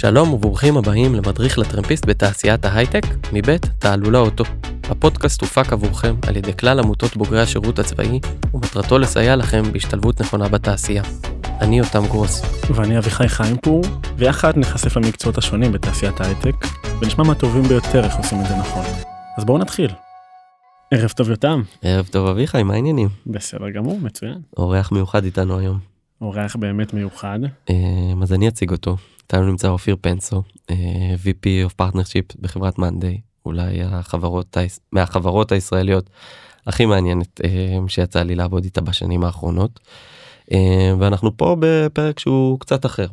שלום וברוכים הבאים למדריך לטרמפיסט בתעשיית ההייטק, מבית תעלולה אוטו. הפודקאסט הופק עבורכם על ידי כלל עמותות בוגרי השירות הצבאי, ומטרתו לסייע לכם בהשתלבות נכונה בתעשייה. אני יותם גרוס. ואני אביחי חיימפור, ויחד נחשף למקצועות השונים בתעשיית ההייטק, ונשמע מהטובים ביותר איך עושים את זה נכון. אז בואו נתחיל. ערב טוב יותם. ערב טוב אביחי, מה העניינים? בסדר גמור, מצוין. אורח מיוחד איתנו היום. אורח באמת מיוחד. אה, אז אני אציג אותו. איתנו נמצא אופיר פנסו, אה, VP of Partnership בחברת מאנדיי, אולי החברות, מהחברות הישראליות הכי מעניינת אה, שיצא לי לעבוד איתה בשנים האחרונות. ואנחנו פה בפרק שהוא קצת אחר.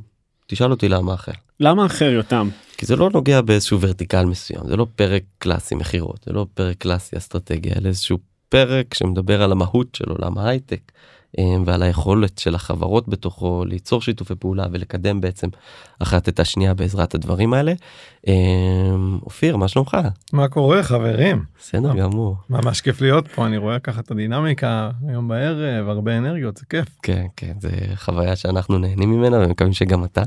תשאל אותי למה אחר. למה אחר יותם? כי זה לא נוגע באיזשהו ורטיקל מסוים, זה לא פרק קלאסי מכירות, זה לא פרק קלאסי אסטרטגיה, אלא איזשהו פרק שמדבר על המהות של עולם ההייטק. אמ, ועל היכולת של החברות בתוכו ליצור שיתופי פעולה ולקדם בעצם אחת את השנייה בעזרת הדברים האלה. אמ, אופיר מה שלומך? מה קורה חברים? בסדר גמור. ממש כיף להיות פה אני רואה ככה את הדינמיקה היום בערב הרבה אנרגיות זה כיף. כן כן זה חוויה שאנחנו נהנים ממנה ומקווים שגם אתה.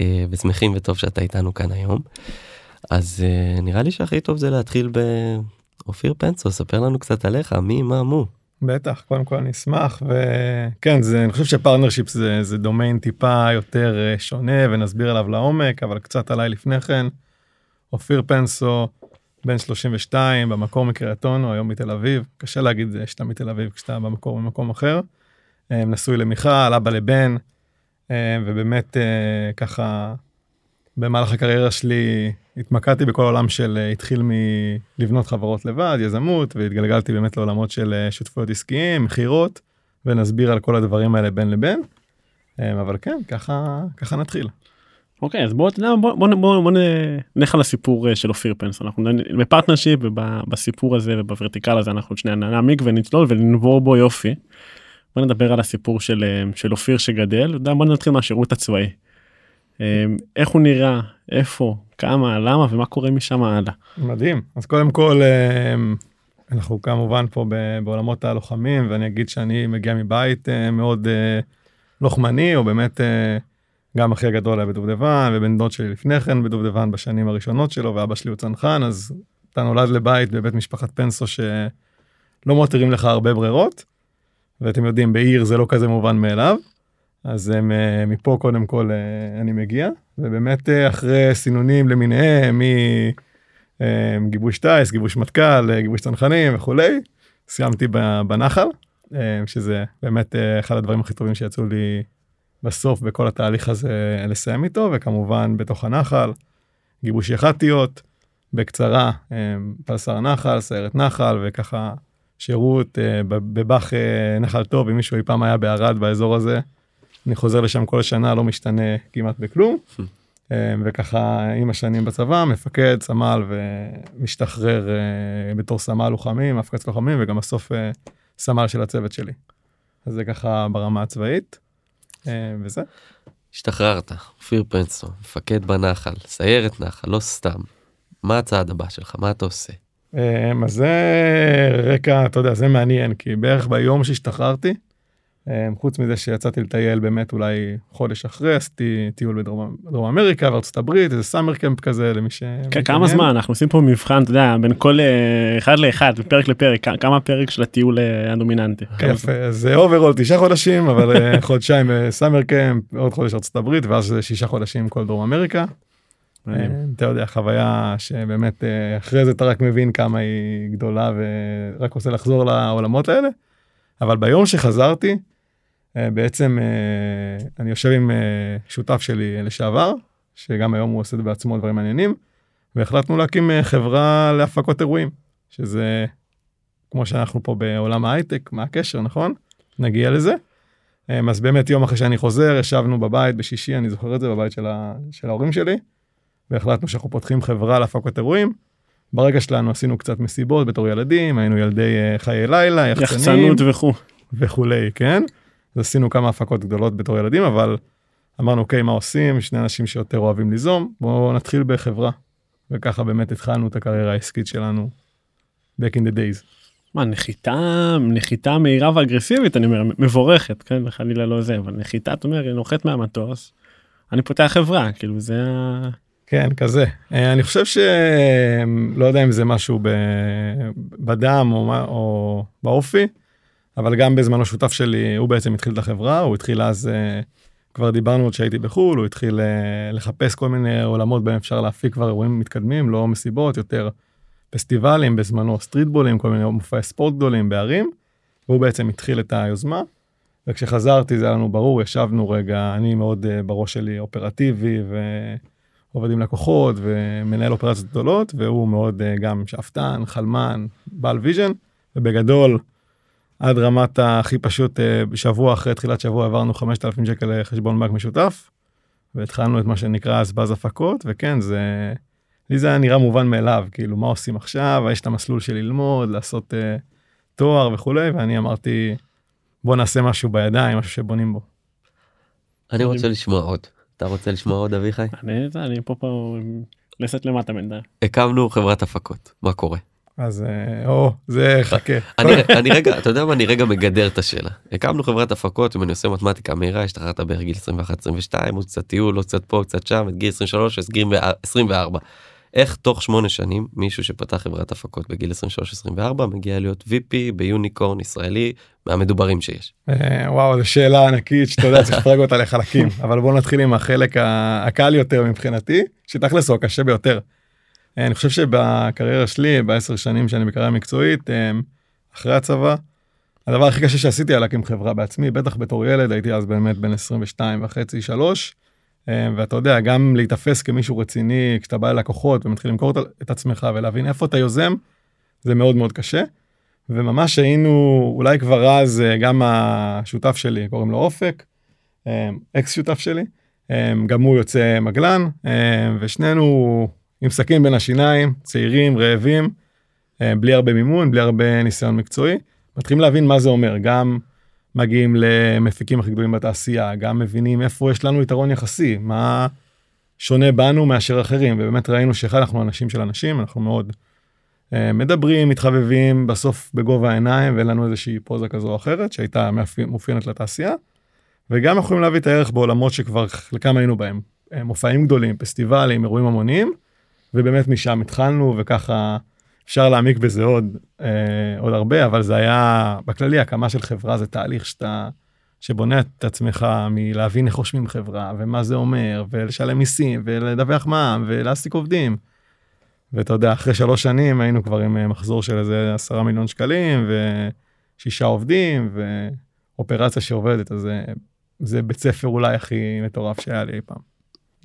אה, ושמחים וטוב שאתה איתנו כאן היום. אז אה, נראה לי שהכי טוב זה להתחיל באופיר פנסו ספר לנו קצת עליך מי מה מו. בטח קודם כל אני אשמח וכן זה אני חושב ש partnership זה זה דומיין טיפה יותר אה, שונה ונסביר עליו לעומק אבל קצת עליי לפני כן. אופיר פנסו בן 32 במקור מקריית אונו היום מתל אביב קשה להגיד שאתה מתל אביב כשאתה במקור ממקום אחר. אה, נשוי למיכל אבא לבן אה, ובאמת ככה במהלך הקריירה שלי התמקדתי בכל העולם של אה, התחיל מלבנות חברות לבד, יזמות, והתגלגלתי באמת לעולמות של אה, שותפויות עסקיים, מכירות, ונסביר על כל הדברים האלה בין לבין. אה, אבל כן, ככה, ככה נתחיל. אוקיי, אז בוא, בוא, בוא, בוא, בוא נלך על הסיפור של אופיר פנסו, אנחנו ב partnership ובסיפור הזה וב vertical הזה אנחנו שנייה נעמיק ונצלול וננבור בו יופי. בוא נדבר על הסיפור של, של אופיר שגדל, בוא נתחיל מהשירות הצבאי. אמ, איך הוא נראה, איפה, כמה, למה ומה קורה משם הלאה. מדהים. אז קודם כל, אמ, אנחנו כמובן פה בעולמות הלוחמים, ואני אגיד שאני מגיע מבית אה, מאוד אה, לוחמני, או באמת אה, גם אחי הגדול היה בדובדבן, ובן דוד שלי לפני כן בדובדבן בשנים הראשונות שלו, ואבא שלי הוא צנחן, אז אתה נולד לבית בבית משפחת פנסו שלא מותירים לך הרבה ברירות, ואתם יודעים, בעיר זה לא כזה מובן מאליו. אז הם, אה, מפה קודם כל אה, אני מגיע, ובאמת אה, אחרי סינונים למיניהם, מגיבוש טיס, גיבוש מטכ"ל, גיבוש צנחנים וכולי, סיימתי בנחל, שזה באמת אחד הדברים הכי טובים שיצאו לי בסוף בכל התהליך הזה לסיים איתו, וכמובן בתוך הנחל, גיבוש יח"טיות, בקצרה, פלסר נחל, סיירת נחל, וככה שירות בבאח נחל טוב, אם מישהו אי פעם היה בערד באזור הזה. אני חוזר לשם כל שנה לא משתנה כמעט בכלום. אה, וככה עם השנים בצבא מפקד סמל ומשתחרר אה, בתור סמל לוחמים מפקד לוחמים וגם בסוף אה, סמל של הצוות שלי. אז זה ככה ברמה הצבאית וזה. השתחררת אופיר פנסו מפקד בנחל סיירת נחל לא סתם. מה הצעד הבא שלך מה אתה עושה. אז זה רקע אתה יודע זה מעניין כי בערך ביום שהשתחררתי חוץ מזה שיצאתי לטייל באמת אולי חודש אחרי עשיתי טיול בדרום אמריקה וארצות הברית איזה summer camp כזה למי ש... כמה זמן אנחנו עושים פה מבחן אתה יודע בין כל אה, אחד לאחד פרק לפרק כמה פרק של הטיול אה, הדומיננטי. יפה זה overall תשעה חודשים אבל אה, חודשיים summer camp עוד חודש ארצות הברית ואז שישה חודשים כל דרום אמריקה. אתה יודע חוויה שבאמת אחרי זה אתה רק מבין כמה היא גדולה ורק רוצה לחזור לעולמות האלה. אבל ביום שחזרתי אה, בעצם אה, אני יושב עם אה, שותף שלי לשעבר, שגם היום הוא עושה בעצמו דברים מעניינים, והחלטנו להקים חברה להפקות אירועים, שזה כמו שאנחנו פה בעולם ההייטק, מה הקשר, נכון? נגיע לזה. אז באמת יום אחרי שאני חוזר, ישבנו בבית בשישי, אני זוכר את זה, בבית של, ה, של ההורים שלי, והחלטנו שאנחנו פותחים חברה להפקות אירועים. ברגע שלנו עשינו קצת מסיבות בתור ילדים, היינו ילדי חיי לילה, יחצנים. יחצנות וכו'. וכולי, כן? עשינו כמה הפקות גדולות בתור ילדים, אבל אמרנו, אוקיי, מה עושים? שני אנשים שיותר אוהבים ליזום, בואו נתחיל בחברה. וככה באמת התחלנו את הקריירה העסקית שלנו back in the days. מה, נחיתה, נחיתה מהירה ואגרסיבית, אני אומר, מבורכת, כן, חלילה לא זה, אבל נחיתה, אתה אומר, נוחת מהמטוס, אני פותח חברה כאילו זה ה- כן, כזה. אה, אני חושב ש... לא יודע אם זה משהו ב... בדם או. או באופי, אבל גם בזמנו שותף שלי, הוא בעצם התחיל את החברה, הוא התחיל אז, אה, כבר דיברנו עוד שהייתי בחו"ל, הוא התחיל אה, לחפש כל מיני עולמות בהם אפשר להפיק כבר אירועים מתקדמים, לא מסיבות, יותר פסטיבלים, בזמנו סטריטבולים, כל מיני מופעי ספורט גדולים בערים, והוא בעצם התחיל את היוזמה. וכשחזרתי זה היה לנו ברור, ישבנו רגע, אני מאוד uh, בראש שלי אופרטיבי ועובד עם לקוחות ומנהל אופרציות גדולות, והוא מאוד גם שאפתן, חלמן, בעל vision, ובגדול, עד רמת הכי פשוט, uh, בשבוע אחרי תחילת שבוע עברנו 5,000 שקל לחשבון בנק משותף, והתחלנו את מה שנקרא אז באז הפקות, וכן, זה, לי זה היה נראה מובן מאליו, כאילו מה עושים עכשיו, יש את המסלול של ללמוד, לעשות uh, תואר וכולי, ואני אמרתי, בוא נעשה משהו בידיים, משהו שבונים בו. אני רוצה לשמוע עוד. אתה רוצה לשמוע עוד אביחי? אני, אני פה פה לסת למטה בינתיים. הקמנו חברת הפקות, מה קורה? אז אה, או, זה חכה. אני, אני רגע, אתה יודע מה, אני רגע מגדר את השאלה. הקמנו חברת הפקות, אם אני עושה מתמטיקה מהירה, השתחררת בערך גיל 21-22, עוד קצת טיול, עוד קצת פה, קצת שם, את גיל 23, אז גיל 24. איך תוך שמונה שנים מישהו שפתח חברת הפקות בגיל 23-24 מגיע להיות VP ביוניקורן ישראלי מהמדוברים שיש. אה, וואו, זו שאלה ענקית שאתה יודע, צריך לפרק אותה לחלקים, אבל בוא נתחיל עם החלק הקל יותר מבחינתי, שתכלס הוא הקשה ביותר. אה, אני חושב שבקריירה שלי, בעשר שנים שאני בקריירה מקצועית, אה, אחרי הצבא, הדבר הכי קשה שעשיתי היה להקים חברה בעצמי, בטח בתור ילד, הייתי אז באמת בן 22 וחצי, 3. ואתה יודע, גם להיתפס כמישהו רציני, כשאתה בא ללקוחות ומתחיל למכור את- עצמך ולהבין איפה אתה יוזם, זה מאוד מאוד קשה. וממש היינו, אולי כבר אז, אה, גם השותף שלי, קוראים לו אופק, אה, אקס שותף שלי, אה, גם הוא יוצא מגלן, אה, ושנינו עם סכין בין השיניים, צעירים, רעבים, אה, בלי הרבה מימון, בלי הרבה ניסיון מקצועי, מתחילים להבין מה זה אומר, גם מגיעים למפיקים הכי גדולים בתעשייה, גם מבינים איפה יש לנו יתרון יחסי, מה שונה בנו מאשר אחרים, ובאמת ראינו שאחד אנחנו אנשים של אנשים, אנחנו מאוד אה, מדברים, מתחבבים, בסוף בגובה העיניים, ואין לנו איזושהי פוזה כזו או אחרת, שהייתה מאופיינת לתעשייה, וגם יכולים להביא את הערך בעולמות שכבר חלקם היינו בהם, אה, מופעים גדולים, פסטיבלים, אירועים המוניים, ובאמת משם התחלנו, וככה אפשר להעמיק בזה עוד, אה, עוד הרבה, אבל זה היה, בכללי, הקמה של חברה זה תהליך שאתה, שבונה את עצמך מלהבין איך רושמים חברה, ומה זה אומר, ולשלם מיסים, ולדווח מע"מ, ולהעסיק עובדים. ואתה יודע, אחרי שלוש שנים היינו כבר עם אה, מחזור של איזה עשרה מיליון שקלים, ושישה עובדים, ואופרציה שעובדת, אז זה, זה בית ספר אולי הכי מטורף שהיה לי אי פעם.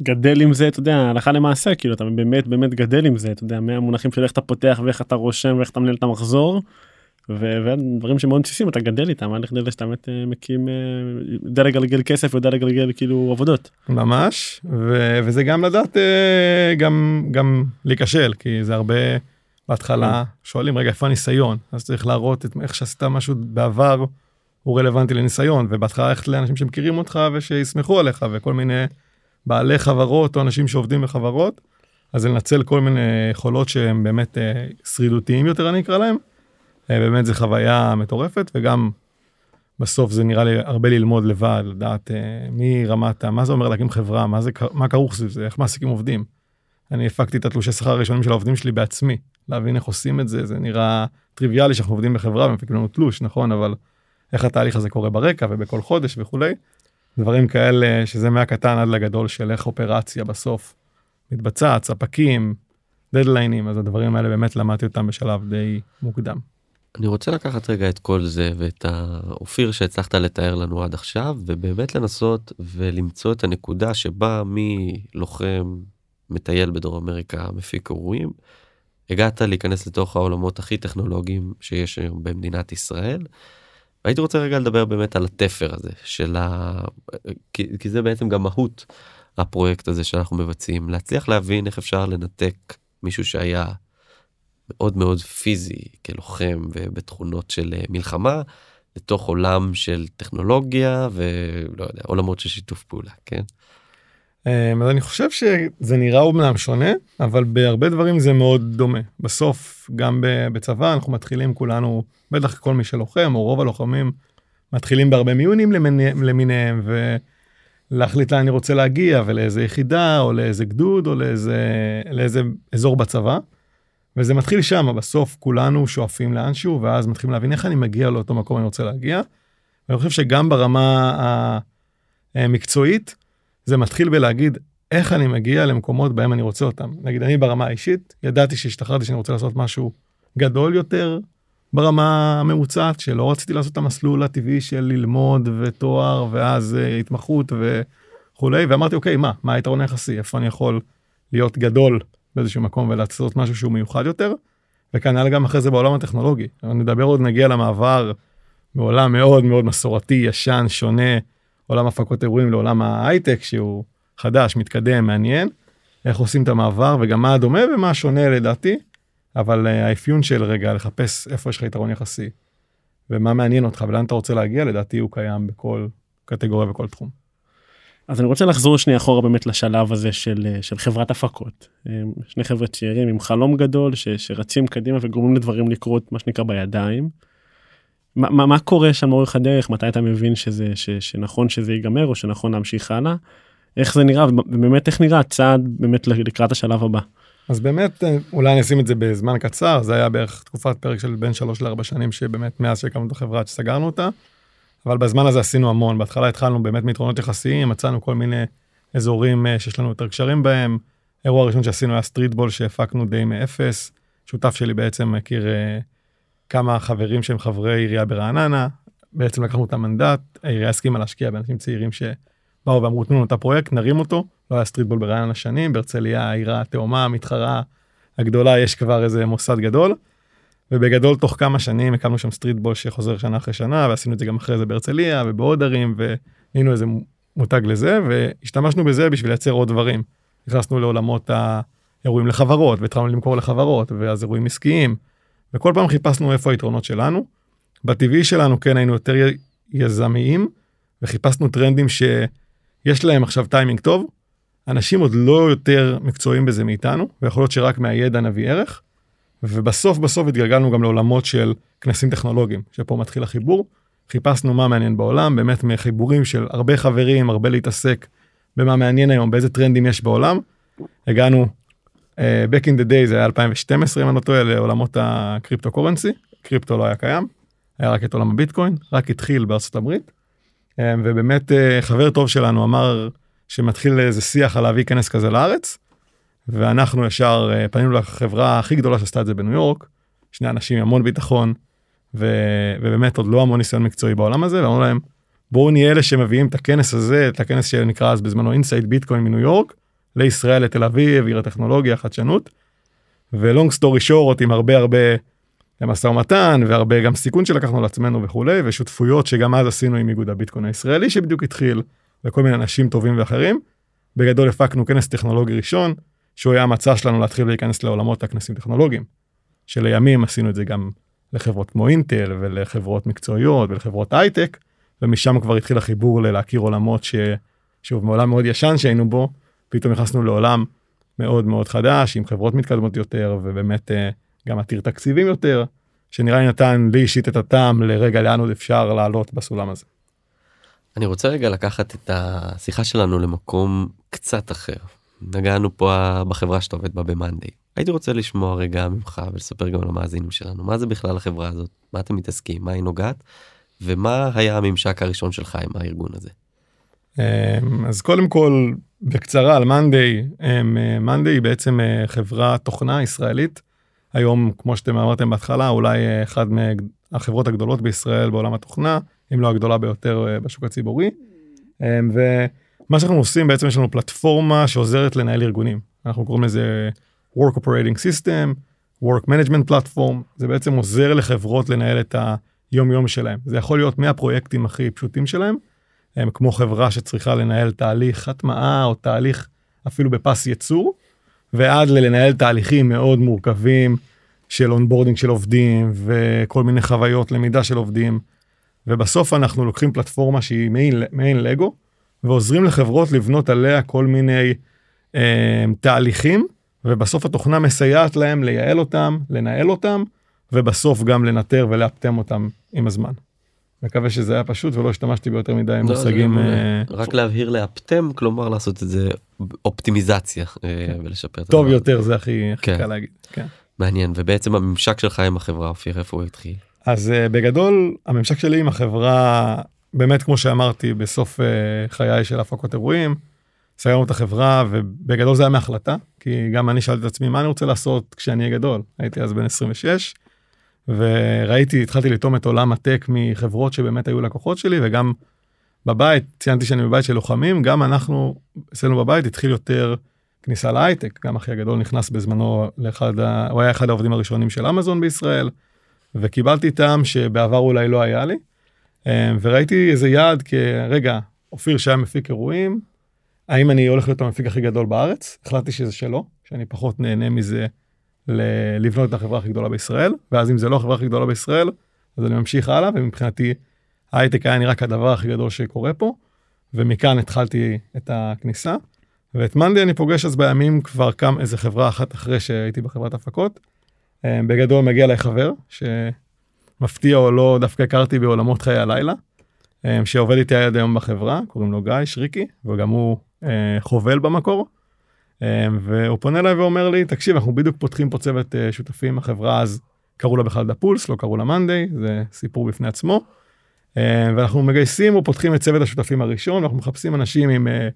גדל עם זה אתה יודע הלכה למעשה כאילו אתה באמת באמת גדל עם זה אתה יודע מהמונחים של איך אתה פותח ואיך אתה רושם ואיך אתה מנהל את המחזור. ודברים שמאוד בסיסיים אתה גדל איתם עד לכדי שאתה באמת אה, מקים אה, יודע לגלגל כסף ויודע לגלגל כאילו עבודות. ממש, ו- וזה גם לדעת אה, גם, גם להיכשל, כי זה הרבה, בהתחלה שואלים, רגע, איפה הניסיון? אז צריך להראות את איך שעשית משהו בעבר, הוא רלוונטי לניסיון, ובהתחלה ללכת לאנשים שמכירים אותך ושיסמכו עליך, וכל מיני בעלי חברות או אנשים שעובדים בחברות, אז לנצל כל מיני יכולות שהם באמת אה, שרידותיים יותר, אני אקרא להם. אה, באמת זו חוויה מטורפת, וגם בסוף זה נראה לי הרבה ללמוד לבד, לדעת אה, מרמת, מה זה אומר להקים חברה, מה, זה, מה כרוך סביב זה, איך מעסיקים עובדים. אני הפקתי את התלושי שכר הראשונים של העובדים שלי בעצמי, להבין איך עושים את זה, זה נראה טריוויאלי שאנחנו עובדים בחברה ומפיקים לנו תלוש, נכון, אבל איך התהליך הזה קורה ברקע ובכל חודש וכולי. דברים כאלה שזה מהקטן עד לגדול של איך אופרציה בסוף מתבצעת, ספקים, דדליינים, אז הדברים האלה באמת למדתי אותם בשלב די מוקדם. אני רוצה לקחת רגע את כל זה ואת האופיר שהצלחת לתאר לנו עד עכשיו ובאמת לנסות ולמצוא את הנקודה שבה מלוחם מטייל בדרום אמריקה מפיק אירועים הגעת להיכנס לתוך העולמות הכי טכנולוגיים שיש היום במדינת ישראל. והייתי רוצה רגע לדבר באמת על התפר הזה של ה... כי, כי זה בעצם גם מהות הפרויקט הזה שאנחנו מבצעים להצליח להבין איך אפשר לנתק מישהו שהיה מאוד מאוד פיזי כלוחם ובתכונות של אה, מלחמה לתוך עולם של טכנולוגיה ולא יודע עולמות של שיתוף פעולה כן אז אני חושב שזה נראה אומנם שונה, אבל בהרבה דברים זה מאוד דומה. בסוף, גם בצבא אנחנו מתחילים כולנו, בטח כל מי שלוחם, או רוב הלוחמים, מתחילים בהרבה מיונים למיני- למיניהם, להחליט לאן אני רוצה להגיע ולאיזה יחידה או לאיזה גדוד או לאיזה, לאיזה אזור בצבא. וזה מתחיל שם, בסוף כולנו שואפים לאנשהו ואז מתחילים להבין איך אני מגיע לאותו מקום אני רוצה להגיע. ואני חושב שגם ברמה המקצועית זה מתחיל בלהגיד איך אני מגיע למקומות בהם אני רוצה אותם. נגיד אני ברמה האישית ידעתי שהשתחררתי שאני רוצה לעשות משהו גדול יותר ברמה הממוצעת שלא רציתי לעשות את המסלול הטבעי של ללמוד ותואר ואז uh, התמחות וכולי ואמרתי אוקיי מה מה היתרון היחסי איפה אני יכול להיות גדול באיזשהו מקום ולעשות משהו שהוא מיוחד יותר. וכנ"ל גם אחרי זה בעולם הטכנולוגי נדבר עוד נגיע למעבר מעולם מאוד מאוד מסורתי ישן שונה עולם הפקות אירועים לעולם ההייטק שהוא חדש מתקדם מעניין איך עושים את המעבר וגם מה הדומה ומה שונה לדעתי אבל uh, האפיון של רגע לחפש איפה יש לך יתרון יחסי ומה מעניין אותך ולאן אתה רוצה להגיע לדעתי הוא קיים בכל קטגוריה וכל תחום. אז אני רוצה לחזור שנייה אחורה באמת לשלב הזה של, אה, של חברת הפקות. אה, שני חבר'ה צעירים עם חלום גדול ש, שרצים קדימה וגורמים לדברים לקרות מה שנקרא בידיים. מה, מה, מה קורה שם לאורך הדרך מתי אתה מבין שזה ש, שנכון שזה ייגמר או שנכון להמשיך הלאה. איך זה נראה ובאמת איך נראה הצעד באמת לקראת השלב הבא. אז באמת אה, אולי אני אשים את זה בזמן קצר זה היה בערך תקופת פרק של בין שלוש לארבע שנים שבאמת מאז שהקמנו את החברה שסגרנו אותה. אבל בזמן הזה עשינו המון בהתחלה התחלנו באמת מיתרונות יחסיים מצאנו כל מיני אזורים אה, שיש לנו יותר קשרים בהם. אירוע ראשון שעשינו היה streetball שהפקנו די מאפס שותף שלי בעצם מכיר uh, כמה חברים שהם חברי עירייה ברעננה בעצם לקחנו את המנדט העירייה הסכימה להשקיע באנשים צעירים שבאו ואמרו תנו לנו את הפרויקט נרים אותו לא היה streetball ברעננה שנים בהרצליה העיר התאומה המתחרה הגדולה יש כבר איזה מוסד גדול. ובגדול תוך כמה שנים הקמנו שם streetball שחוזר שנה אחרי שנה ועשינו את זה גם אחרי זה בהרצליה ובעוד ערים והיינו איזה מותג לזה והשתמשנו בזה בשביל לייצר עוד דברים. נכנסנו לעולמות האירועים לחברות והתחלנו למכור לחברות ואז אירועים עסקיים וכל פעם חיפשנו איפה היתרונות שלנו. בטבעי שלנו כן היינו יותר יזמיים וחיפשנו טרנדים שיש להם עכשיו טיימינג טוב. אנשים עוד לא יותר מקצועיים בזה מאיתנו ויכול להיות שרק מהידע נביא ערך. ובסוף בסוף התגלגלנו גם לעולמות של כנסים טכנולוגיים שפה מתחיל החיבור חיפשנו מה מעניין בעולם באמת מחיבורים של הרבה חברים הרבה להתעסק במה מעניין היום באיזה טרנדים יש בעולם. הגענו back in the day זה היה 2012 אם אני לא טועה לעולמות ה cryptocurrency קריפטו לא היה קיים היה רק את עולם הביטקוין רק התחיל בארצות הברית. Um, ובאמת uh, חבר טוב שלנו אמר שמתחיל איזה שיח על להביא כנס כזה לארץ. ואנחנו ישר אה, פנינו לחברה הכי גדולה שעשתה את זה בניו יורק, שני אנשים עם המון ביטחון, ו... ובאמת עוד לא המון ניסיון מקצועי בעולם הזה, ואמרנו להם, בואו נהיה אלה שמביאים את הכנס הזה, את הכנס שנקרא אז בזמנו Inside Bitcoins מניו יורק, לישראל, לתל אביב, עיר הטכנולוגיה, חדשנות. ו long story short עם הרבה הרבה משא ומתן והרבה גם סיכון שלקחנו על עצמנו וכולי ושותפויות שגם אז עשינו עם איגוד הביטקוין הישראלי שבדיוק התחיל וכל מיני אנשים טובים ואחרים. בגדול הפקנו כנס טכנולוגי ראשון שהוא היה המצע שלנו להתחיל להיכנס לעולמות הכנסים טכנולוגיים. שלימים עשינו את זה גם לחברות כמו אינטל ולחברות מקצועיות ולחברות הייטק, ומשם כבר התחיל החיבור ללהכיר עולמות ששוב מעולם מאוד ישן שהיינו בו, פתאום נכנסנו לעולם מאוד מאוד חדש עם חברות מתקדמות יותר ובאמת אה, גם עתיר תקציבים יותר, שנראה לי נתן לי אישית את הטעם לרגע לאן עוד אפשר לעלות בסולם הזה. אני רוצה רגע לקחת את השיחה שלנו למקום קצת אחר נגענו פה בחברה שאתה עובד בה במאנדיי. הייתי רוצה לשמוע רגע ממך ולספר גם למאזינים שלנו מה זה בכלל החברה הזאת מה אתם מתעסקים מה היא נוגעת ומה היה הממשק הראשון שלך עם הארגון הזה. אמ, אז קודם כל בקצרה על מאנדיי מאנדיי היא בעצם אה, חברה תוכנה ישראלית. היום כמו שאתם אמרתם בהתחלה אולי אה, אחד מהחברות הגדולות בישראל בעולם התוכנה אם לא הגדולה ביותר אה, בשוק הציבורי. אמ, ו... מה שאנחנו עושים בעצם יש לנו פלטפורמה שעוזרת לנהל ארגונים. אנחנו קוראים לזה work operating system work management platform. זה בעצם עוזר לחברות לנהל את היום יום שלהם. זה יכול להיות מהפרויקטים הכי פשוטים שלהם הם כמו חברה שצריכה לנהל תהליך הטמעה או תהליך אפילו בפס ייצור ועד ללנהל תהליכים מאוד מורכבים של onboarding של עובדים וכל מיני חוויות למידה של עובדים ובסוף אנחנו לוקחים פלטפורמה שהיא מעין, מעין לגו ועוזרים לחברות לבנות עליה כל מיני אה, תהליכים, ובסוף התוכנה מסייעת להם לייעל אותם, לנהל אותם, ובסוף גם לנטר ולאפטם אותם עם הזמן. מקווה שזה היה פשוט ולא השתמשתי ביותר מדי לא, מושגים. אה. רק להבהיר לאפטם כלומר לעשות את זה אופטימיזציה אה, ולשפר את טוב. יותר זה הכי כן. קל להגיד. כן. מעניין ובעצם הממשק שלך עם החברה אופיר איפה הוא התחיל. אז uh, בגדול הממשק שלי עם החברה באמת כמו שאמרתי בסוף חיי של הפקות אירועים. סגרנו את החברה ובגדול זה היה מהחלטה כי גם אני שאלתי את עצמי מה אני רוצה לעשות כשאני אהיה גדול הייתי אז בן 26 וראיתי התחלתי לטעום את עולם הטק מחברות שבאמת היו לקוחות שלי וגם בבית ציינתי שאני בבית של לוחמים גם אנחנו אצלנו בבית התחיל יותר כניסה להייטק גם אחי הגדול נכנס בזמנו לאחד ה... הוא היה אחד העובדים הראשונים של אמזון בישראל. וקיבלתי טעם שבעבר אולי לא היה לי. אה, וראיתי איזה יעד כרגע אופיר שהיה מפיק אירועים האם אני הולך להיות המפיק הכי גדול בארץ החלטתי שזה שלא שאני פחות נהנה מזה לבנות את החברה הכי גדולה בישראל ואז אם זה לא החברה הכי גדולה בישראל אז אני ממשיך הלאה ומבחינתי ההייטק היה נראה כדבר הכי גדול שקורה פה ומכאן התחלתי את הכניסה. ואת מאנדי אני פוגש אז בימים כבר קם איזה חברה אחת אחרי שהייתי בחברת הפקות. אה, בגדול מגיע אליי חבר שמפתיע או לא דווקא הכרתי בעולמות חיי הלילה אה, שעובד איתי עד היום בחברה קוראים לו גיא שריקי וגם הוא אה, חובל במקור. אה, והוא פונה אליי ואומר לי תקשיב אנחנו בדיוק פותחים פה צוות אה, שותפים החברה אז קראו לה בכלל daPulse לא קראו לה Monday זה סיפור בפני עצמו. אה, ואנחנו מגייסים ופותחים את צוות השותפים הראשון אנחנו מחפשים אנשים עם אה,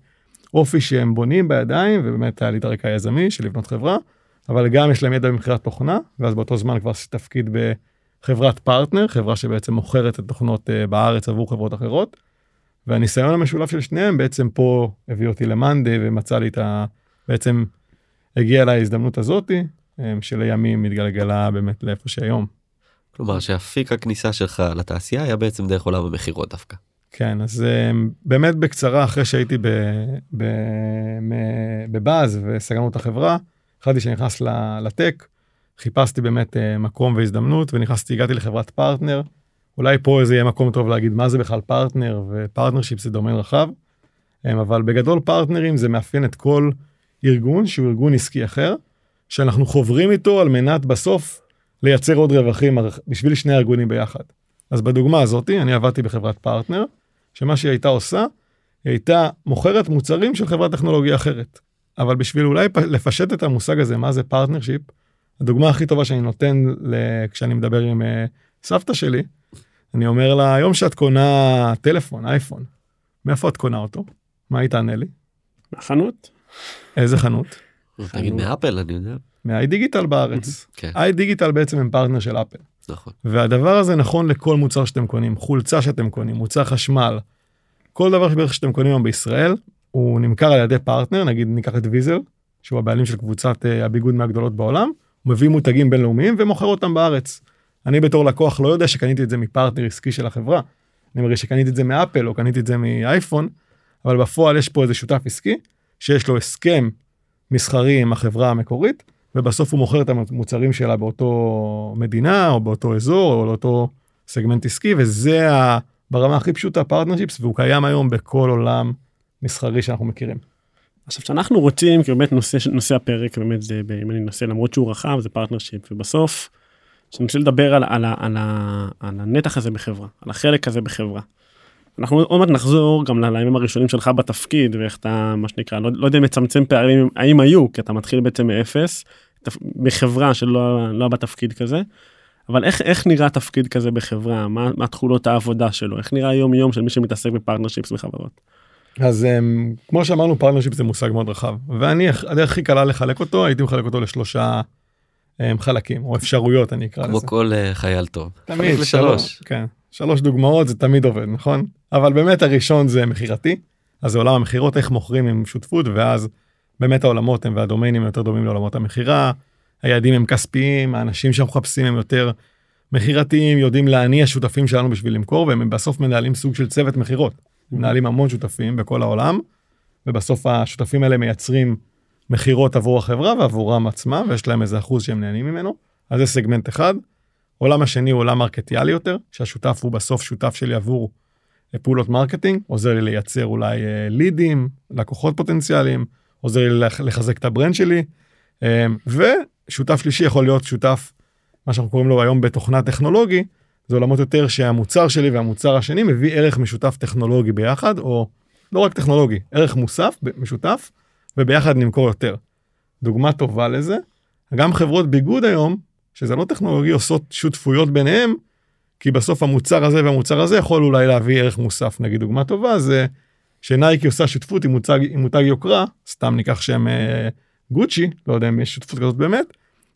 אופי שהם בונים בידיים ובאמת היה לי את הרקע היזמי של לבנות חברה. אבל גם יש להם ידע במכירת תוכנה ואז באותו זמן כבר עשיתי תפקיד בחברת פרטנר חברה שבעצם מוכרת את תוכנות אה, בארץ עבור חברות אחרות. והניסיון המשולב של שניהם בעצם פה הביא אותי למאנדי ומצא לי את ה... בעצם הגיעה אליי ההזדמנות הזאתי אה, שלימים מתגלגלה באמת לאיפה שהיום. כלומר שאפיק הכניסה שלך לתעשייה היה בעצם דרך עולם המכירות דווקא. כן אז אה, באמת בקצרה אחרי שהייתי בבאז וסגרנו את החברה החלטתי שאני נכנס ל- לטק חיפשתי באמת אה, מקום והזדמנות ונכנסתי הגעתי לחברת פרטנר אולי פה זה יהיה מקום טוב להגיד מה זה בכלל פרטנר ו partnership זה דומיין רחב. אה, אבל בגדול פרטנרים זה מאפיין את כל ארגון שהוא ארגון עסקי אחר שאנחנו חוברים איתו על מנת בסוף לייצר עוד רווחים בשביל שני הארגונים ביחד. אז בדוגמה הזאתי אני עבדתי בחברת פרטנר שמה שהיא הייתה עושה היא הייתה מוכרת מוצרים של חברת טכנולוגיה אחרת. אבל בשביל אולי לפשט את המושג הזה מה זה partnership הדוגמה הכי טובה שאני נותן כשאני מדבר עם אה, סבתא שלי אני אומר לה היום שאת קונה טלפון אייפון מאיפה את קונה אותו מה היא תענה לי החנות איזה חנות תגיד מאפל אני יודע. מה iDigital בארץ כן iDigital בעצם הם פרטנר של אפל. נכון. והדבר הזה נכון לכל מוצר שאתם קונים חולצה שאתם קונים מוצר חשמל כל דבר שבערך שאתם קונים היום בישראל הוא נמכר על ידי פרטנר נגיד ניקח את ויזל שהוא הבעלים של קבוצת אה, הביגוד מהגדולות בעולם הוא מביא מותגים בינלאומיים ומוכר אותם בארץ. אני בתור לקוח לא יודע שקניתי את זה מפרטנר עסקי של החברה. אני מרגיש שקניתי את זה מאפל או קניתי את זה מאייפון אבל בפועל יש פה איזה שותף עסקי שיש לו הסכם מסחרי עם החברה המקורית ובסוף הוא מוכר את המוצרים שלה באותו מדינה או באותו אזור או לאותו סגמנט עסקי וזה ה... ברמה הכי פשוטה partnerships והוא קיים היום בכל עולם מסחרי שאנחנו מכירים. עכשיו שאנחנו רוצים כי באמת נושא נושא הפרק באמת זה אם אני אנסה למרות שהוא רחב זה partnership ובסוף. שאני רוצה לדבר על, על, על, ה- על הנתח הזה בחברה על החלק הזה בחברה. אנחנו עוד מעט נחזור גם לימים הראשונים שלך בתפקיד ואיך אתה מה שנקרא לא, לא יודע אם מצמצם פערים האם היו כי אתה מתחיל בעצם מאפס בחברה שלא לא בתפקיד כזה. אבל איך איך נראה תפקיד כזה בחברה מה מה תכולות העבודה שלו איך נראה יום יום של מי שמתעסק ב partnerships בחברות. אז אמ, כמו שאמרנו partnership זה מושג מאוד רחב ואני הדרך הכי קלה לחלק אותו הייתי מחלק אותו לשלושה אמ, חלקים או אפשרויות אני אקרא כמו לזה. כל אה, חייל טוב. תמיד חלק שלוש. לשלוש. כן. שלוש דוגמאות זה תמיד עובד נכון אבל באמת הראשון זה מכירתי אז זה עולם המכירות איך מוכרים עם שותפות ואז באמת העולמות הם והדומיינים יותר דומים לעולמות המכירה. היעדים הם כספיים האנשים שאנחנו מחפשים הם יותר מכירתיים יודעים להניע שותפים שלנו בשביל למכור והם בסוף מנהלים סוג של צוות מכירות. מנהלים המון שותפים בכל העולם ובסוף השותפים האלה מייצרים מכירות עבור החברה ועבורם עצמם ויש להם איזה אחוז שהם נהנים ממנו אז זה סגמנט אחד. עולם השני הוא עולם מרקטיאלי יותר שהשותף הוא בסוף שותף שלי עבור אה, פעולות marketing עוזר לי לייצר אולי אה, לידים לקוחות פוטנציאליים עוזר לי לח- לחזק את ה brand שלי אה, ושותף שלישי יכול להיות שותף מה שאנחנו קוראים לו היום בתוכנה טכנולוגי זה עולמות יותר שהמוצר שלי והמוצר השני מביא ערך משותף טכנולוגי ביחד, או לא רק טכנולוגי, ערך מוסף משותף, וביחד נמכור יותר. דוגמה טובה לזה, גם חברות ביגוד היום, שזה לא טכנולוגי, עושות שותפויות ביניהם, כי בסוף המוצר הזה והמוצר הזה יכול אולי להביא ערך מוסף. נגיד דוגמה טובה זה שנייקי עושה שותפות עם מותג, עם מותג יוקרה, סתם ניקח שם אה, גוצ'י, לא יודע אם יש שותפות כזאת באמת,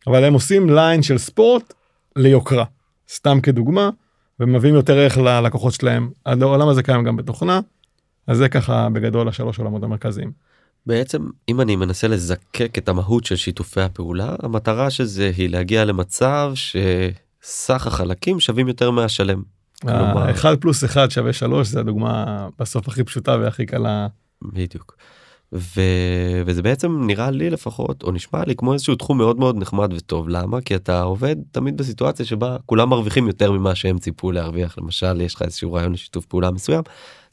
אבל הם עושים ליין של ספורט ליוקרה, סתם כדוגמה, ומביאים יותר ערך ללקוחות שלהם. העולם הזה קיים גם בתוכנה, אז זה ככה בגדול השלוש עולמות המרכזיים. בעצם אם אני מנסה לזקק את המהות של שיתופי הפעולה המטרה של זה היא להגיע למצב שסך החלקים שווים יותר מהשלם. כלומר... אחד פלוס אחד שווה שלוש זה הדוגמה בסוף הכי פשוטה והכי קלה. בדיוק. ו... וזה בעצם נראה לי לפחות או נשמע לי כמו איזשהו תחום מאוד מאוד נחמד וטוב למה כי אתה עובד תמיד בסיטואציה שבה כולם מרוויחים יותר ממה שהם ציפו להרוויח למשל יש לך איזשהו רעיון לשיתוף פעולה מסוים